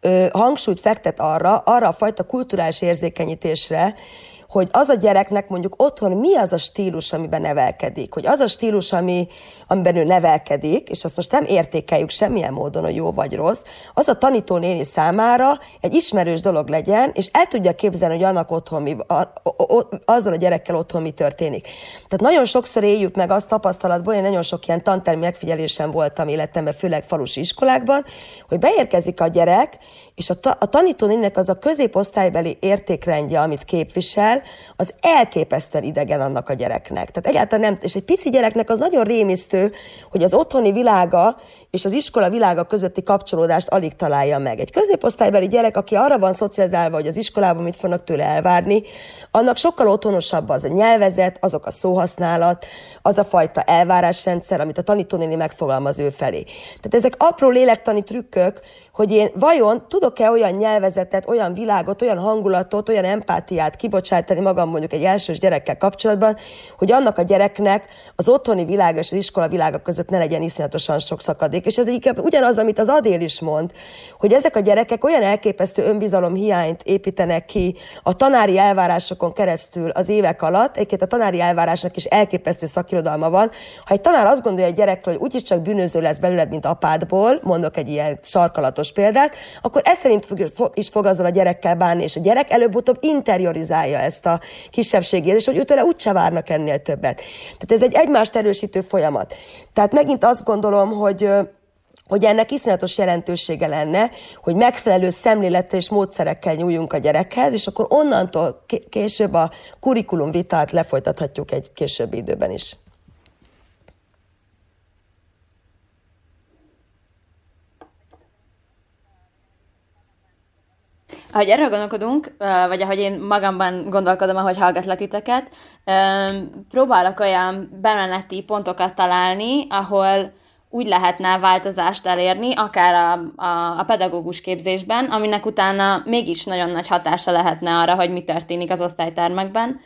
ö, hangsúlyt fektet arra, arra a fajta kulturális érzékenyítésre, hogy az a gyereknek mondjuk otthon mi az a stílus, amiben nevelkedik, hogy az a stílus, ami, amiben ő nevelkedik, és azt most nem értékeljük semmilyen módon, hogy jó vagy rossz, az a tanítónéni számára egy ismerős dolog legyen, és el tudja képzelni, hogy annak otthon mi, a, a, a, azzal a gyerekkel otthon mi történik. Tehát nagyon sokszor éljük meg azt tapasztalatból, én nagyon sok ilyen tantermi megfigyelésem voltam életemben, főleg falusi iskolákban, hogy beérkezik a gyerek, és a, ta, a tanítónéninek az a középosztálybeli értékrendje, amit képvisel, az elképesztően idegen annak a gyereknek. Tehát egyáltalán nem, és egy pici gyereknek az nagyon rémisztő, hogy az otthoni világa és az iskola világa közötti kapcsolódást alig találja meg. Egy középosztálybeli gyerek, aki arra van szocializálva, hogy az iskolában mit fognak tőle elvárni, annak sokkal otthonosabb az a nyelvezet, azok a szóhasználat, az a fajta elvárásrendszer, amit a tanítónéni megfogalmaz ő felé. Tehát ezek apró lélektani trükkök, hogy én vajon tudok-e olyan nyelvezetet, olyan világot, olyan hangulatot, olyan empátiát kibocsátani magam mondjuk egy elsős gyerekkel kapcsolatban, hogy annak a gyereknek az otthoni világ és az iskola világa között ne legyen iszonyatosan sok szakadék. És ez inkább ugyanaz, amit az Adél is mond, hogy ezek a gyerekek olyan elképesztő önbizalom hiányt építenek ki a tanári elvárásokon keresztül az évek alatt. Egyébként a tanári elvárásnak is elképesztő szakirodalma van. Ha egy tanár azt gondolja egy gyerekről, hogy úgyis csak bűnöző lesz belőled, mint apádból, mondok egy ilyen sarkalatos példát, akkor ez szerint is fog azzal a gyerekkel bánni, és a gyerek előbb-utóbb interiorizálja ezt a kisebbségét, és hogy őtőle úgyse várnak ennél többet. Tehát ez egy egymást erősítő folyamat. Tehát megint azt gondolom, hogy hogy ennek iszonyatos jelentősége lenne, hogy megfelelő szemlélettel és módszerekkel nyúljunk a gyerekhez, és akkor onnantól később a kurikulum vitát lefolytathatjuk egy későbbi időben is. Ahogy erről gondolkodunk, vagy ahogy én magamban gondolkodom, ahogy hallgatlak titeket, próbálok olyan bemeneti pontokat találni, ahol úgy lehetne változást elérni, akár a, a, a pedagógus képzésben, aminek utána mégis nagyon nagy hatása lehetne arra, hogy mi történik az osztálytermekben,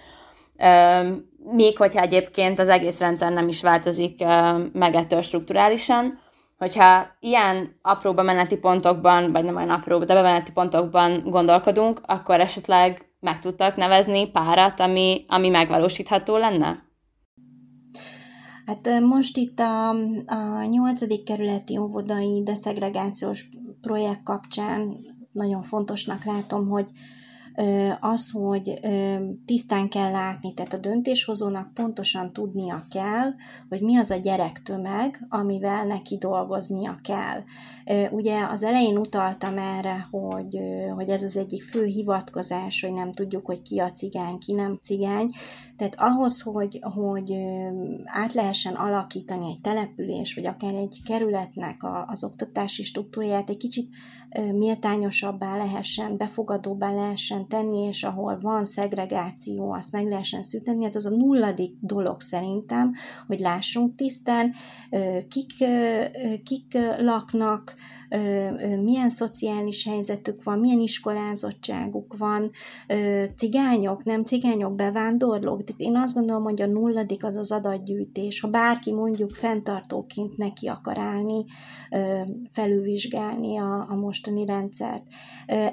még hogyha egyébként az egész rendszer nem is változik meg ettől strukturálisan hogyha ilyen apró bemeneti pontokban, vagy nem olyan apró, de bemeneti pontokban gondolkodunk, akkor esetleg meg tudtak nevezni párat, ami, ami megvalósítható lenne? Hát most itt a, a 8. kerületi óvodai deszegregációs projekt kapcsán nagyon fontosnak látom, hogy az, hogy tisztán kell látni, tehát a döntéshozónak pontosan tudnia kell, hogy mi az a gyerektömeg, amivel neki dolgoznia kell. Ugye az elején utaltam erre, hogy, hogy ez az egyik fő hivatkozás, hogy nem tudjuk, hogy ki a cigány, ki nem cigány, tehát ahhoz, hogy, hogy át lehessen alakítani egy település, vagy akár egy kerületnek az oktatási struktúráját egy kicsit méltányosabbá lehessen, befogadóbbá lehessen tenni, és ahol van szegregáció, azt meg lehessen szüntetni, hát az a nulladik dolog szerintem, hogy lássunk tisztán, kik, kik laknak, milyen szociális helyzetük van, milyen iskolázottságuk van, cigányok, nem cigányok, bevándorlók. Tehát én azt gondolom, hogy a nulladik az az adatgyűjtés. Ha bárki mondjuk fenntartóként neki akar állni, felülvizsgálni a, a mostani rendszert.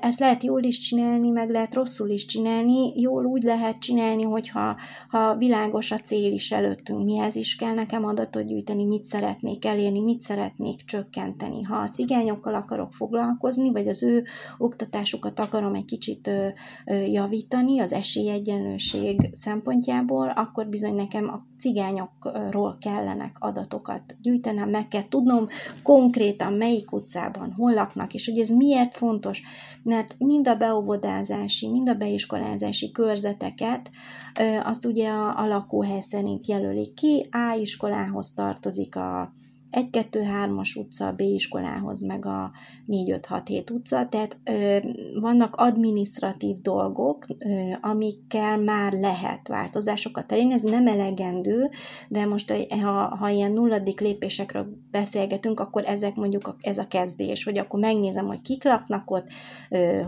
Ezt lehet jól is csinálni, meg lehet rosszul is csinálni. Jól úgy lehet csinálni, hogyha ha világos a cél is előttünk, mihez is kell nekem adatot gyűjteni, mit szeretnék elérni, mit szeretnék csökkenteni. Ha a cigányok lányokkal akarok foglalkozni, vagy az ő oktatásukat akarom egy kicsit javítani az esélyegyenlőség szempontjából, akkor bizony nekem a cigányokról kellenek adatokat gyűjtenem, meg kell tudnom konkrétan melyik utcában hol laknak, és hogy ez miért fontos, mert mind a beóvodázási, mind a beiskolázási körzeteket azt ugye a, a lakóhely szerint jelölik ki, A iskolához tartozik a 1-2-3-as utca a B iskolához, meg a 4-5-6-7 utca, tehát ö, vannak administratív dolgok, ö, amikkel már lehet változásokat elérni, ez nem elegendő, de most ha, ha ilyen nulladik lépésekről beszélgetünk, akkor ezek mondjuk a, ez a kezdés, hogy akkor megnézem, hogy kik laknak ott, ö,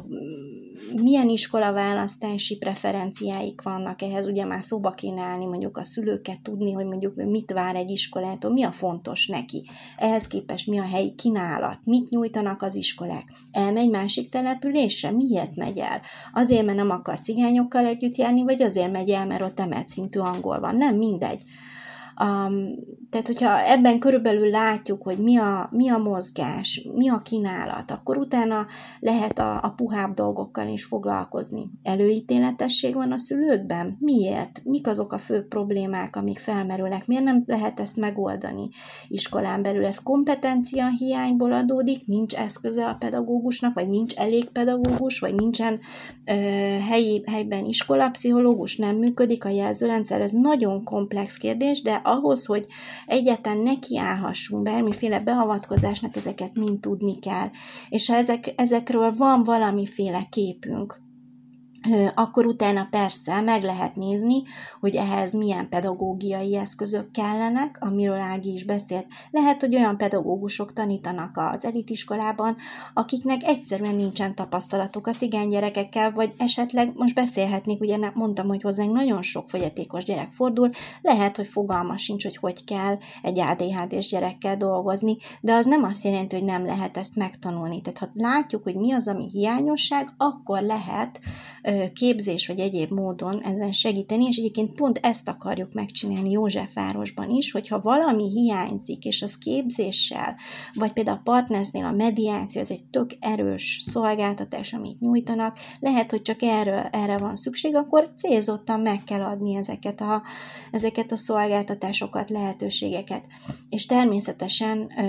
milyen iskolaválasztási preferenciáik vannak ehhez, ugye már szóba kéne állni mondjuk a szülőket tudni, hogy mondjuk mit vár egy iskolától, mi a fontos neki, neki. Ehhez képest mi a helyi kínálat, mit nyújtanak az iskolák. Elmegy másik településre? Miért megy el? Azért, mert nem akar cigányokkal együtt járni, vagy azért megy el, mert ott emelt szintű angol van. Nem, mindegy. Um, tehát, hogyha ebben körülbelül látjuk, hogy mi a, mi a mozgás, mi a kínálat, akkor utána lehet a, a puhább dolgokkal is foglalkozni. Előítéletesség van a szülőkben? Miért? Mik azok a fő problémák, amik felmerülnek? Miért nem lehet ezt megoldani iskolán belül? Ez kompetencia hiányból adódik? Nincs eszköze a pedagógusnak, vagy nincs elég pedagógus, vagy nincsen ö, helyi, helyben iskolapszichológus, nem működik a jelzőrendszer? Ez nagyon komplex kérdés, de ahhoz, hogy egyáltalán nekiállhassunk bármiféle beavatkozásnak, ezeket mind tudni kell. És ha ezek, ezekről van valamiféle képünk, akkor utána persze meg lehet nézni, hogy ehhez milyen pedagógiai eszközök kellenek, amiről Ági is beszélt. Lehet, hogy olyan pedagógusok tanítanak az elitiskolában, akiknek egyszerűen nincsen tapasztalatuk a cigány gyerekekkel, vagy esetleg most beszélhetnék, ugye mondtam, hogy hozzánk nagyon sok fogyatékos gyerek fordul, lehet, hogy fogalma sincs, hogy hogy kell egy ADHD-s gyerekkel dolgozni, de az nem azt jelenti, hogy nem lehet ezt megtanulni. Tehát ha látjuk, hogy mi az, ami hiányosság, akkor lehet képzés vagy egyéb módon ezen segíteni, és egyébként pont ezt akarjuk megcsinálni Józsefvárosban is, hogyha valami hiányzik, és az képzéssel, vagy például a partnersnél a mediáció, ez egy tök erős szolgáltatás, amit nyújtanak, lehet, hogy csak erre, erre van szükség, akkor célzottan meg kell adni ezeket a, ezeket a szolgáltatásokat, lehetőségeket. És természetesen ö,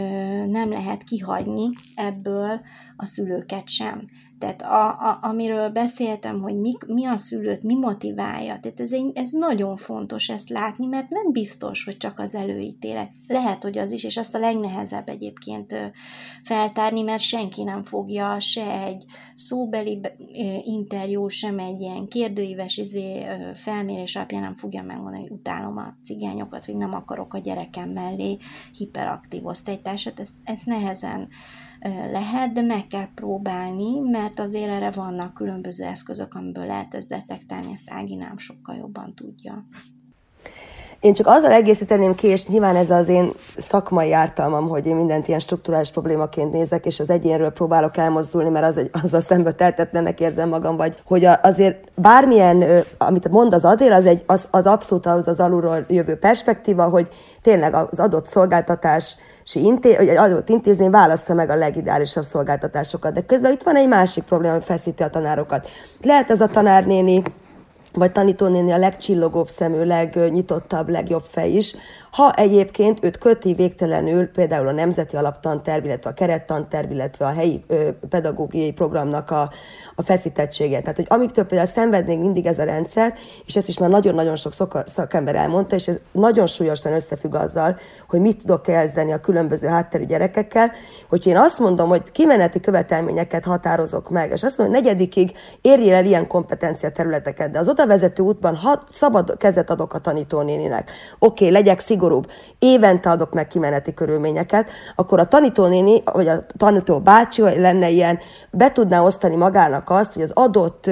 nem lehet kihagyni ebből a szülőket sem. Tehát a, a, amiről beszéltem, hogy mi, mi a szülőt, mi motiválja, tehát ez, egy, ez nagyon fontos ezt látni, mert nem biztos, hogy csak az előítélet. Lehet, hogy az is, és azt a legnehezebb egyébként feltárni, mert senki nem fogja se egy szóbeli interjú, sem egy ilyen kérdőíves izé, felmérés alapján nem fogja megmondani, hogy utálom a cigányokat, vagy nem akarok a gyerekem mellé hiperaktív osztálytársat, ezt, ezt nehezen lehet, de meg kell próbálni, mert azért erre vannak különböző eszközök, amiből lehet ezt detektálni, ezt Ági nem sokkal jobban tudja. Én csak azzal egészíteném ki, és nyilván ez az én szakmai ártalmam, hogy én mindent ilyen struktúrális problémaként nézek, és az egyénről próbálok elmozdulni, mert az egy, az a szembe teltetnenek érzem magam, vagy hogy azért bármilyen, amit mond az Adél, az, egy, az, az abszolút az, az alulról jövő perspektíva, hogy tényleg az adott szolgáltatás inté- vagy adott intézmény válassza meg a legideálisabb szolgáltatásokat. De közben itt van egy másik probléma, ami feszíti a tanárokat. Lehet ez a tanárnéni vagy tanítónéni a legcsillogóbb szemű, legnyitottabb, legjobb fej is, ha egyébként őt köti végtelenül például a Nemzeti Alaptanterv, illetve a kerettanterv, illetve a helyi ö, pedagógiai programnak a, a feszítettsége. Tehát, hogy amiktől például szenved még mindig ez a rendszer, és ezt is már nagyon-nagyon sok szakember elmondta, és ez nagyon súlyosan összefügg azzal, hogy mit tudok kezdeni a különböző hátterű gyerekekkel, hogy én azt mondom, hogy kimeneti követelményeket határozok meg, és azt mondom, hogy negyedikig érjél el ilyen kompetencia területeket, de az oda vezető útban ha szabad kezet adok a tanítónéninek. Oké, okay, legyek szigorúbb, évente adok meg kimeneti körülményeket, akkor a tanítónéni, vagy a tanító bácsi lenne ilyen, be tudná osztani magának azt, hogy az adott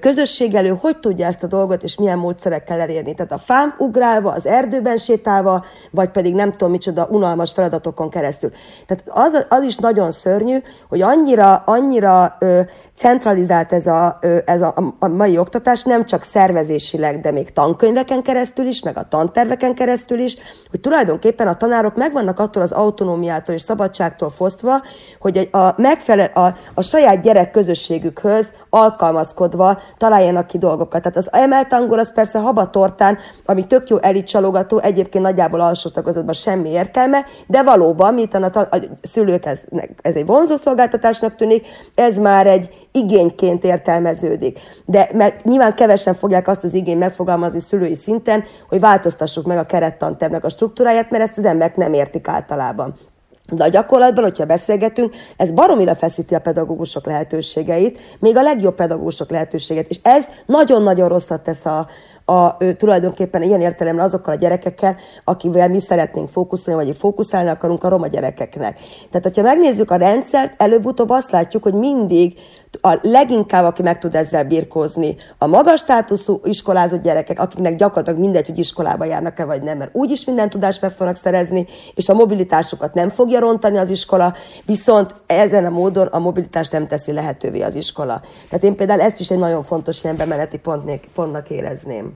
közösség elő hogy tudja ezt a dolgot, és milyen módszerekkel elérni. Tehát a fám ugrálva, az erdőben sétálva, vagy pedig nem tudom micsoda unalmas feladatokon keresztül. Tehát az, az is nagyon szörnyű, hogy annyira, annyira ö, centralizált ez, a, ö, ez a, a mai oktatás, nem csak szervezésileg, de még tankönyveken keresztül is, meg a tanterveken keresztül is, hogy tulajdonképpen a tanárok megvannak attól az autonómiától és szabadságtól fosztva, hogy a, megfelel, a, a saját gyerek közösségükhöz alkalmazkodva találjanak ki dolgokat. Tehát az emelt angol az persze habatortán, ami tök jó elitcsalogató, egyébként nagyjából alsó tagozatban semmi értelme, de valóban, miután a, a szülők ez, ez egy vonzó szolgáltatásnak tűnik, ez már egy igényként értelmeződik. De mert nyilván kevesen fogják azt az igényt megfogalmazni szülői szinten, hogy változtassuk meg a kerettantervnek a struktúráját, mert ezt az emberek nem értik általában. De a gyakorlatban, hogyha beszélgetünk, ez baromira feszíti a pedagógusok lehetőségeit, még a legjobb pedagógusok lehetőségét. És ez nagyon-nagyon rosszat tesz a, a, ő, tulajdonképpen ilyen értelemben azokkal a gyerekekkel, akivel mi szeretnénk fókuszálni, vagy fókuszálni akarunk a roma gyerekeknek. Tehát, hogyha megnézzük a rendszert, előbb-utóbb azt látjuk, hogy mindig a leginkább, aki meg tud ezzel birkózni, a magas státuszú iskolázott gyerekek, akiknek gyakorlatilag mindegy, hogy iskolába járnak-e vagy nem, mert úgyis minden tudást meg fognak szerezni, és a mobilitásukat nem fogja rontani az iskola, viszont ezen a módon a mobilitást nem teszi lehetővé az iskola. Tehát én például ezt is egy nagyon fontos ilyen bemeneti pontnak érezném.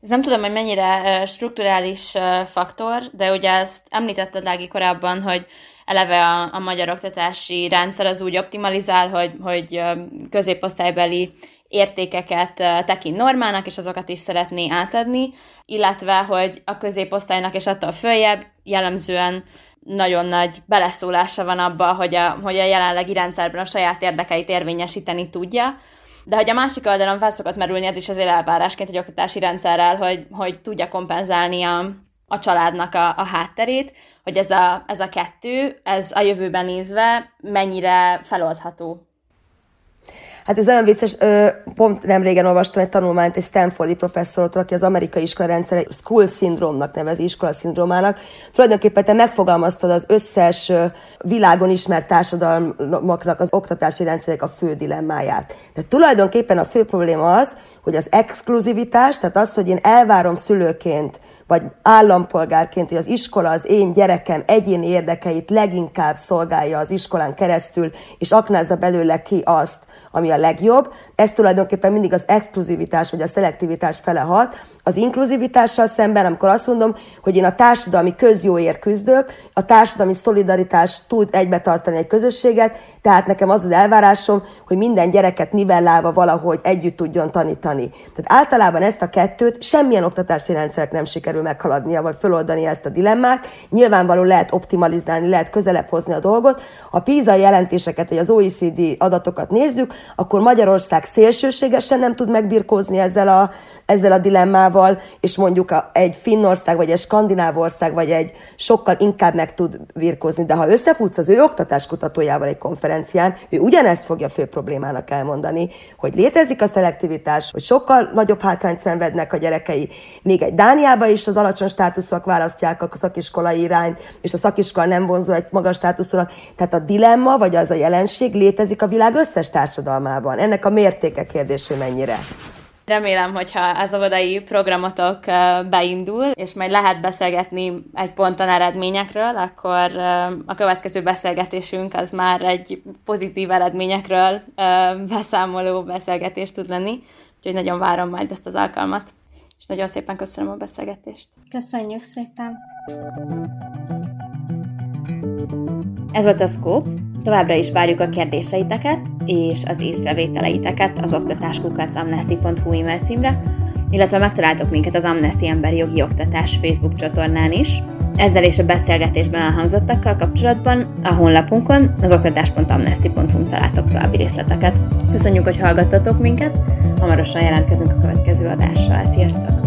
Ez nem tudom, hogy mennyire strukturális faktor, de ugye ezt említetted Lági korábban, hogy eleve a, a magyar oktatási rendszer az úgy optimalizál, hogy, hogy középosztálybeli értékeket tekint normának, és azokat is szeretné átadni, illetve, hogy a középosztálynak és attól följebb jellemzően nagyon nagy beleszólása van abba, hogy a, hogy a jelenlegi rendszerben a saját érdekeit érvényesíteni tudja, de hogy a másik oldalon fel szokott merülni, ez is azért elvárásként egy oktatási rendszerrel, hogy, hogy tudja kompenzálni a, a családnak a, a hátterét, hogy ez a, ez a kettő, ez a jövőben nézve mennyire feloldható. Hát ez olyan vicces, pont nem régen olvastam egy tanulmányt egy Stanfordi professzortól, aki az amerikai iskolarendszer school syndrome-nak nevezi, iskola szindrómának. Tulajdonképpen te megfogalmaztad az összes világon ismert társadalmaknak az oktatási rendszerek a fő dilemmáját. Tehát tulajdonképpen a fő probléma az, hogy az exkluzivitás, tehát az, hogy én elvárom szülőként, vagy állampolgárként, hogy az iskola az én gyerekem egyéni érdekeit leginkább szolgálja az iskolán keresztül, és aknázza belőle ki azt, ami a legjobb. Ez tulajdonképpen mindig az exkluzivitás vagy a szelektivitás fele hat. Az inkluzivitással szemben, amikor azt mondom, hogy én a társadalmi közjóért küzdök, a társadalmi szolidaritás tud egybetartani egy közösséget, tehát nekem az az elvárásom, hogy minden gyereket nivellálva valahogy együtt tudjon tanítani. Tehát általában ezt a kettőt semmilyen oktatási rendszerek nem sikerül meghaladnia, vagy föloldani ezt a dilemmát. Nyilvánvaló lehet optimalizálni, lehet közelebb hozni a dolgot. Ha PISA jelentéseket, vagy az OECD adatokat nézzük, akkor Magyarország szélsőségesen nem tud megbirkózni ezzel a, ezzel a dilemmával, és mondjuk a, egy Finnország, vagy egy Skandináv ország, vagy egy sokkal inkább meg tud birkózni. De ha összefutsz az ő oktatáskutatójával egy konferencián, ő ugyanezt fogja fő problémának elmondani, hogy létezik a szelektivitás, hogy sokkal nagyobb hátrányt szenvednek a gyerekei. Még egy Dániában is az alacsony státuszúak választják a szakiskolai irányt, és a szakiskola nem vonzó egy magas státuszúnak. Tehát a dilemma, vagy az a jelenség létezik a világ összes társadalmában. Ennek a mértéke kérdés, hogy mennyire. Remélem, hogyha az óvodai programotok beindul, és majd lehet beszélgetni egy ponton eredményekről, akkor a következő beszélgetésünk az már egy pozitív eredményekről beszámoló beszélgetés tud lenni. Úgyhogy nagyon várom majd ezt az alkalmat. És nagyon szépen köszönöm a beszélgetést. Köszönjük szépen! Ez volt a Scope. Továbbra is várjuk a kérdéseiteket és az észrevételeiteket az oktatáskukacamnesty.hu e-mail címre, illetve megtaláltok minket az Amnesty Emberi Jogi Oktatás Facebook csatornán is. Ezzel és a beszélgetésben elhangzottakkal kapcsolatban a honlapunkon az oktatás.amnesty.hu találtok további részleteket. Köszönjük, hogy hallgattatok minket, hamarosan jelentkezünk a következő adással. Sziasztok!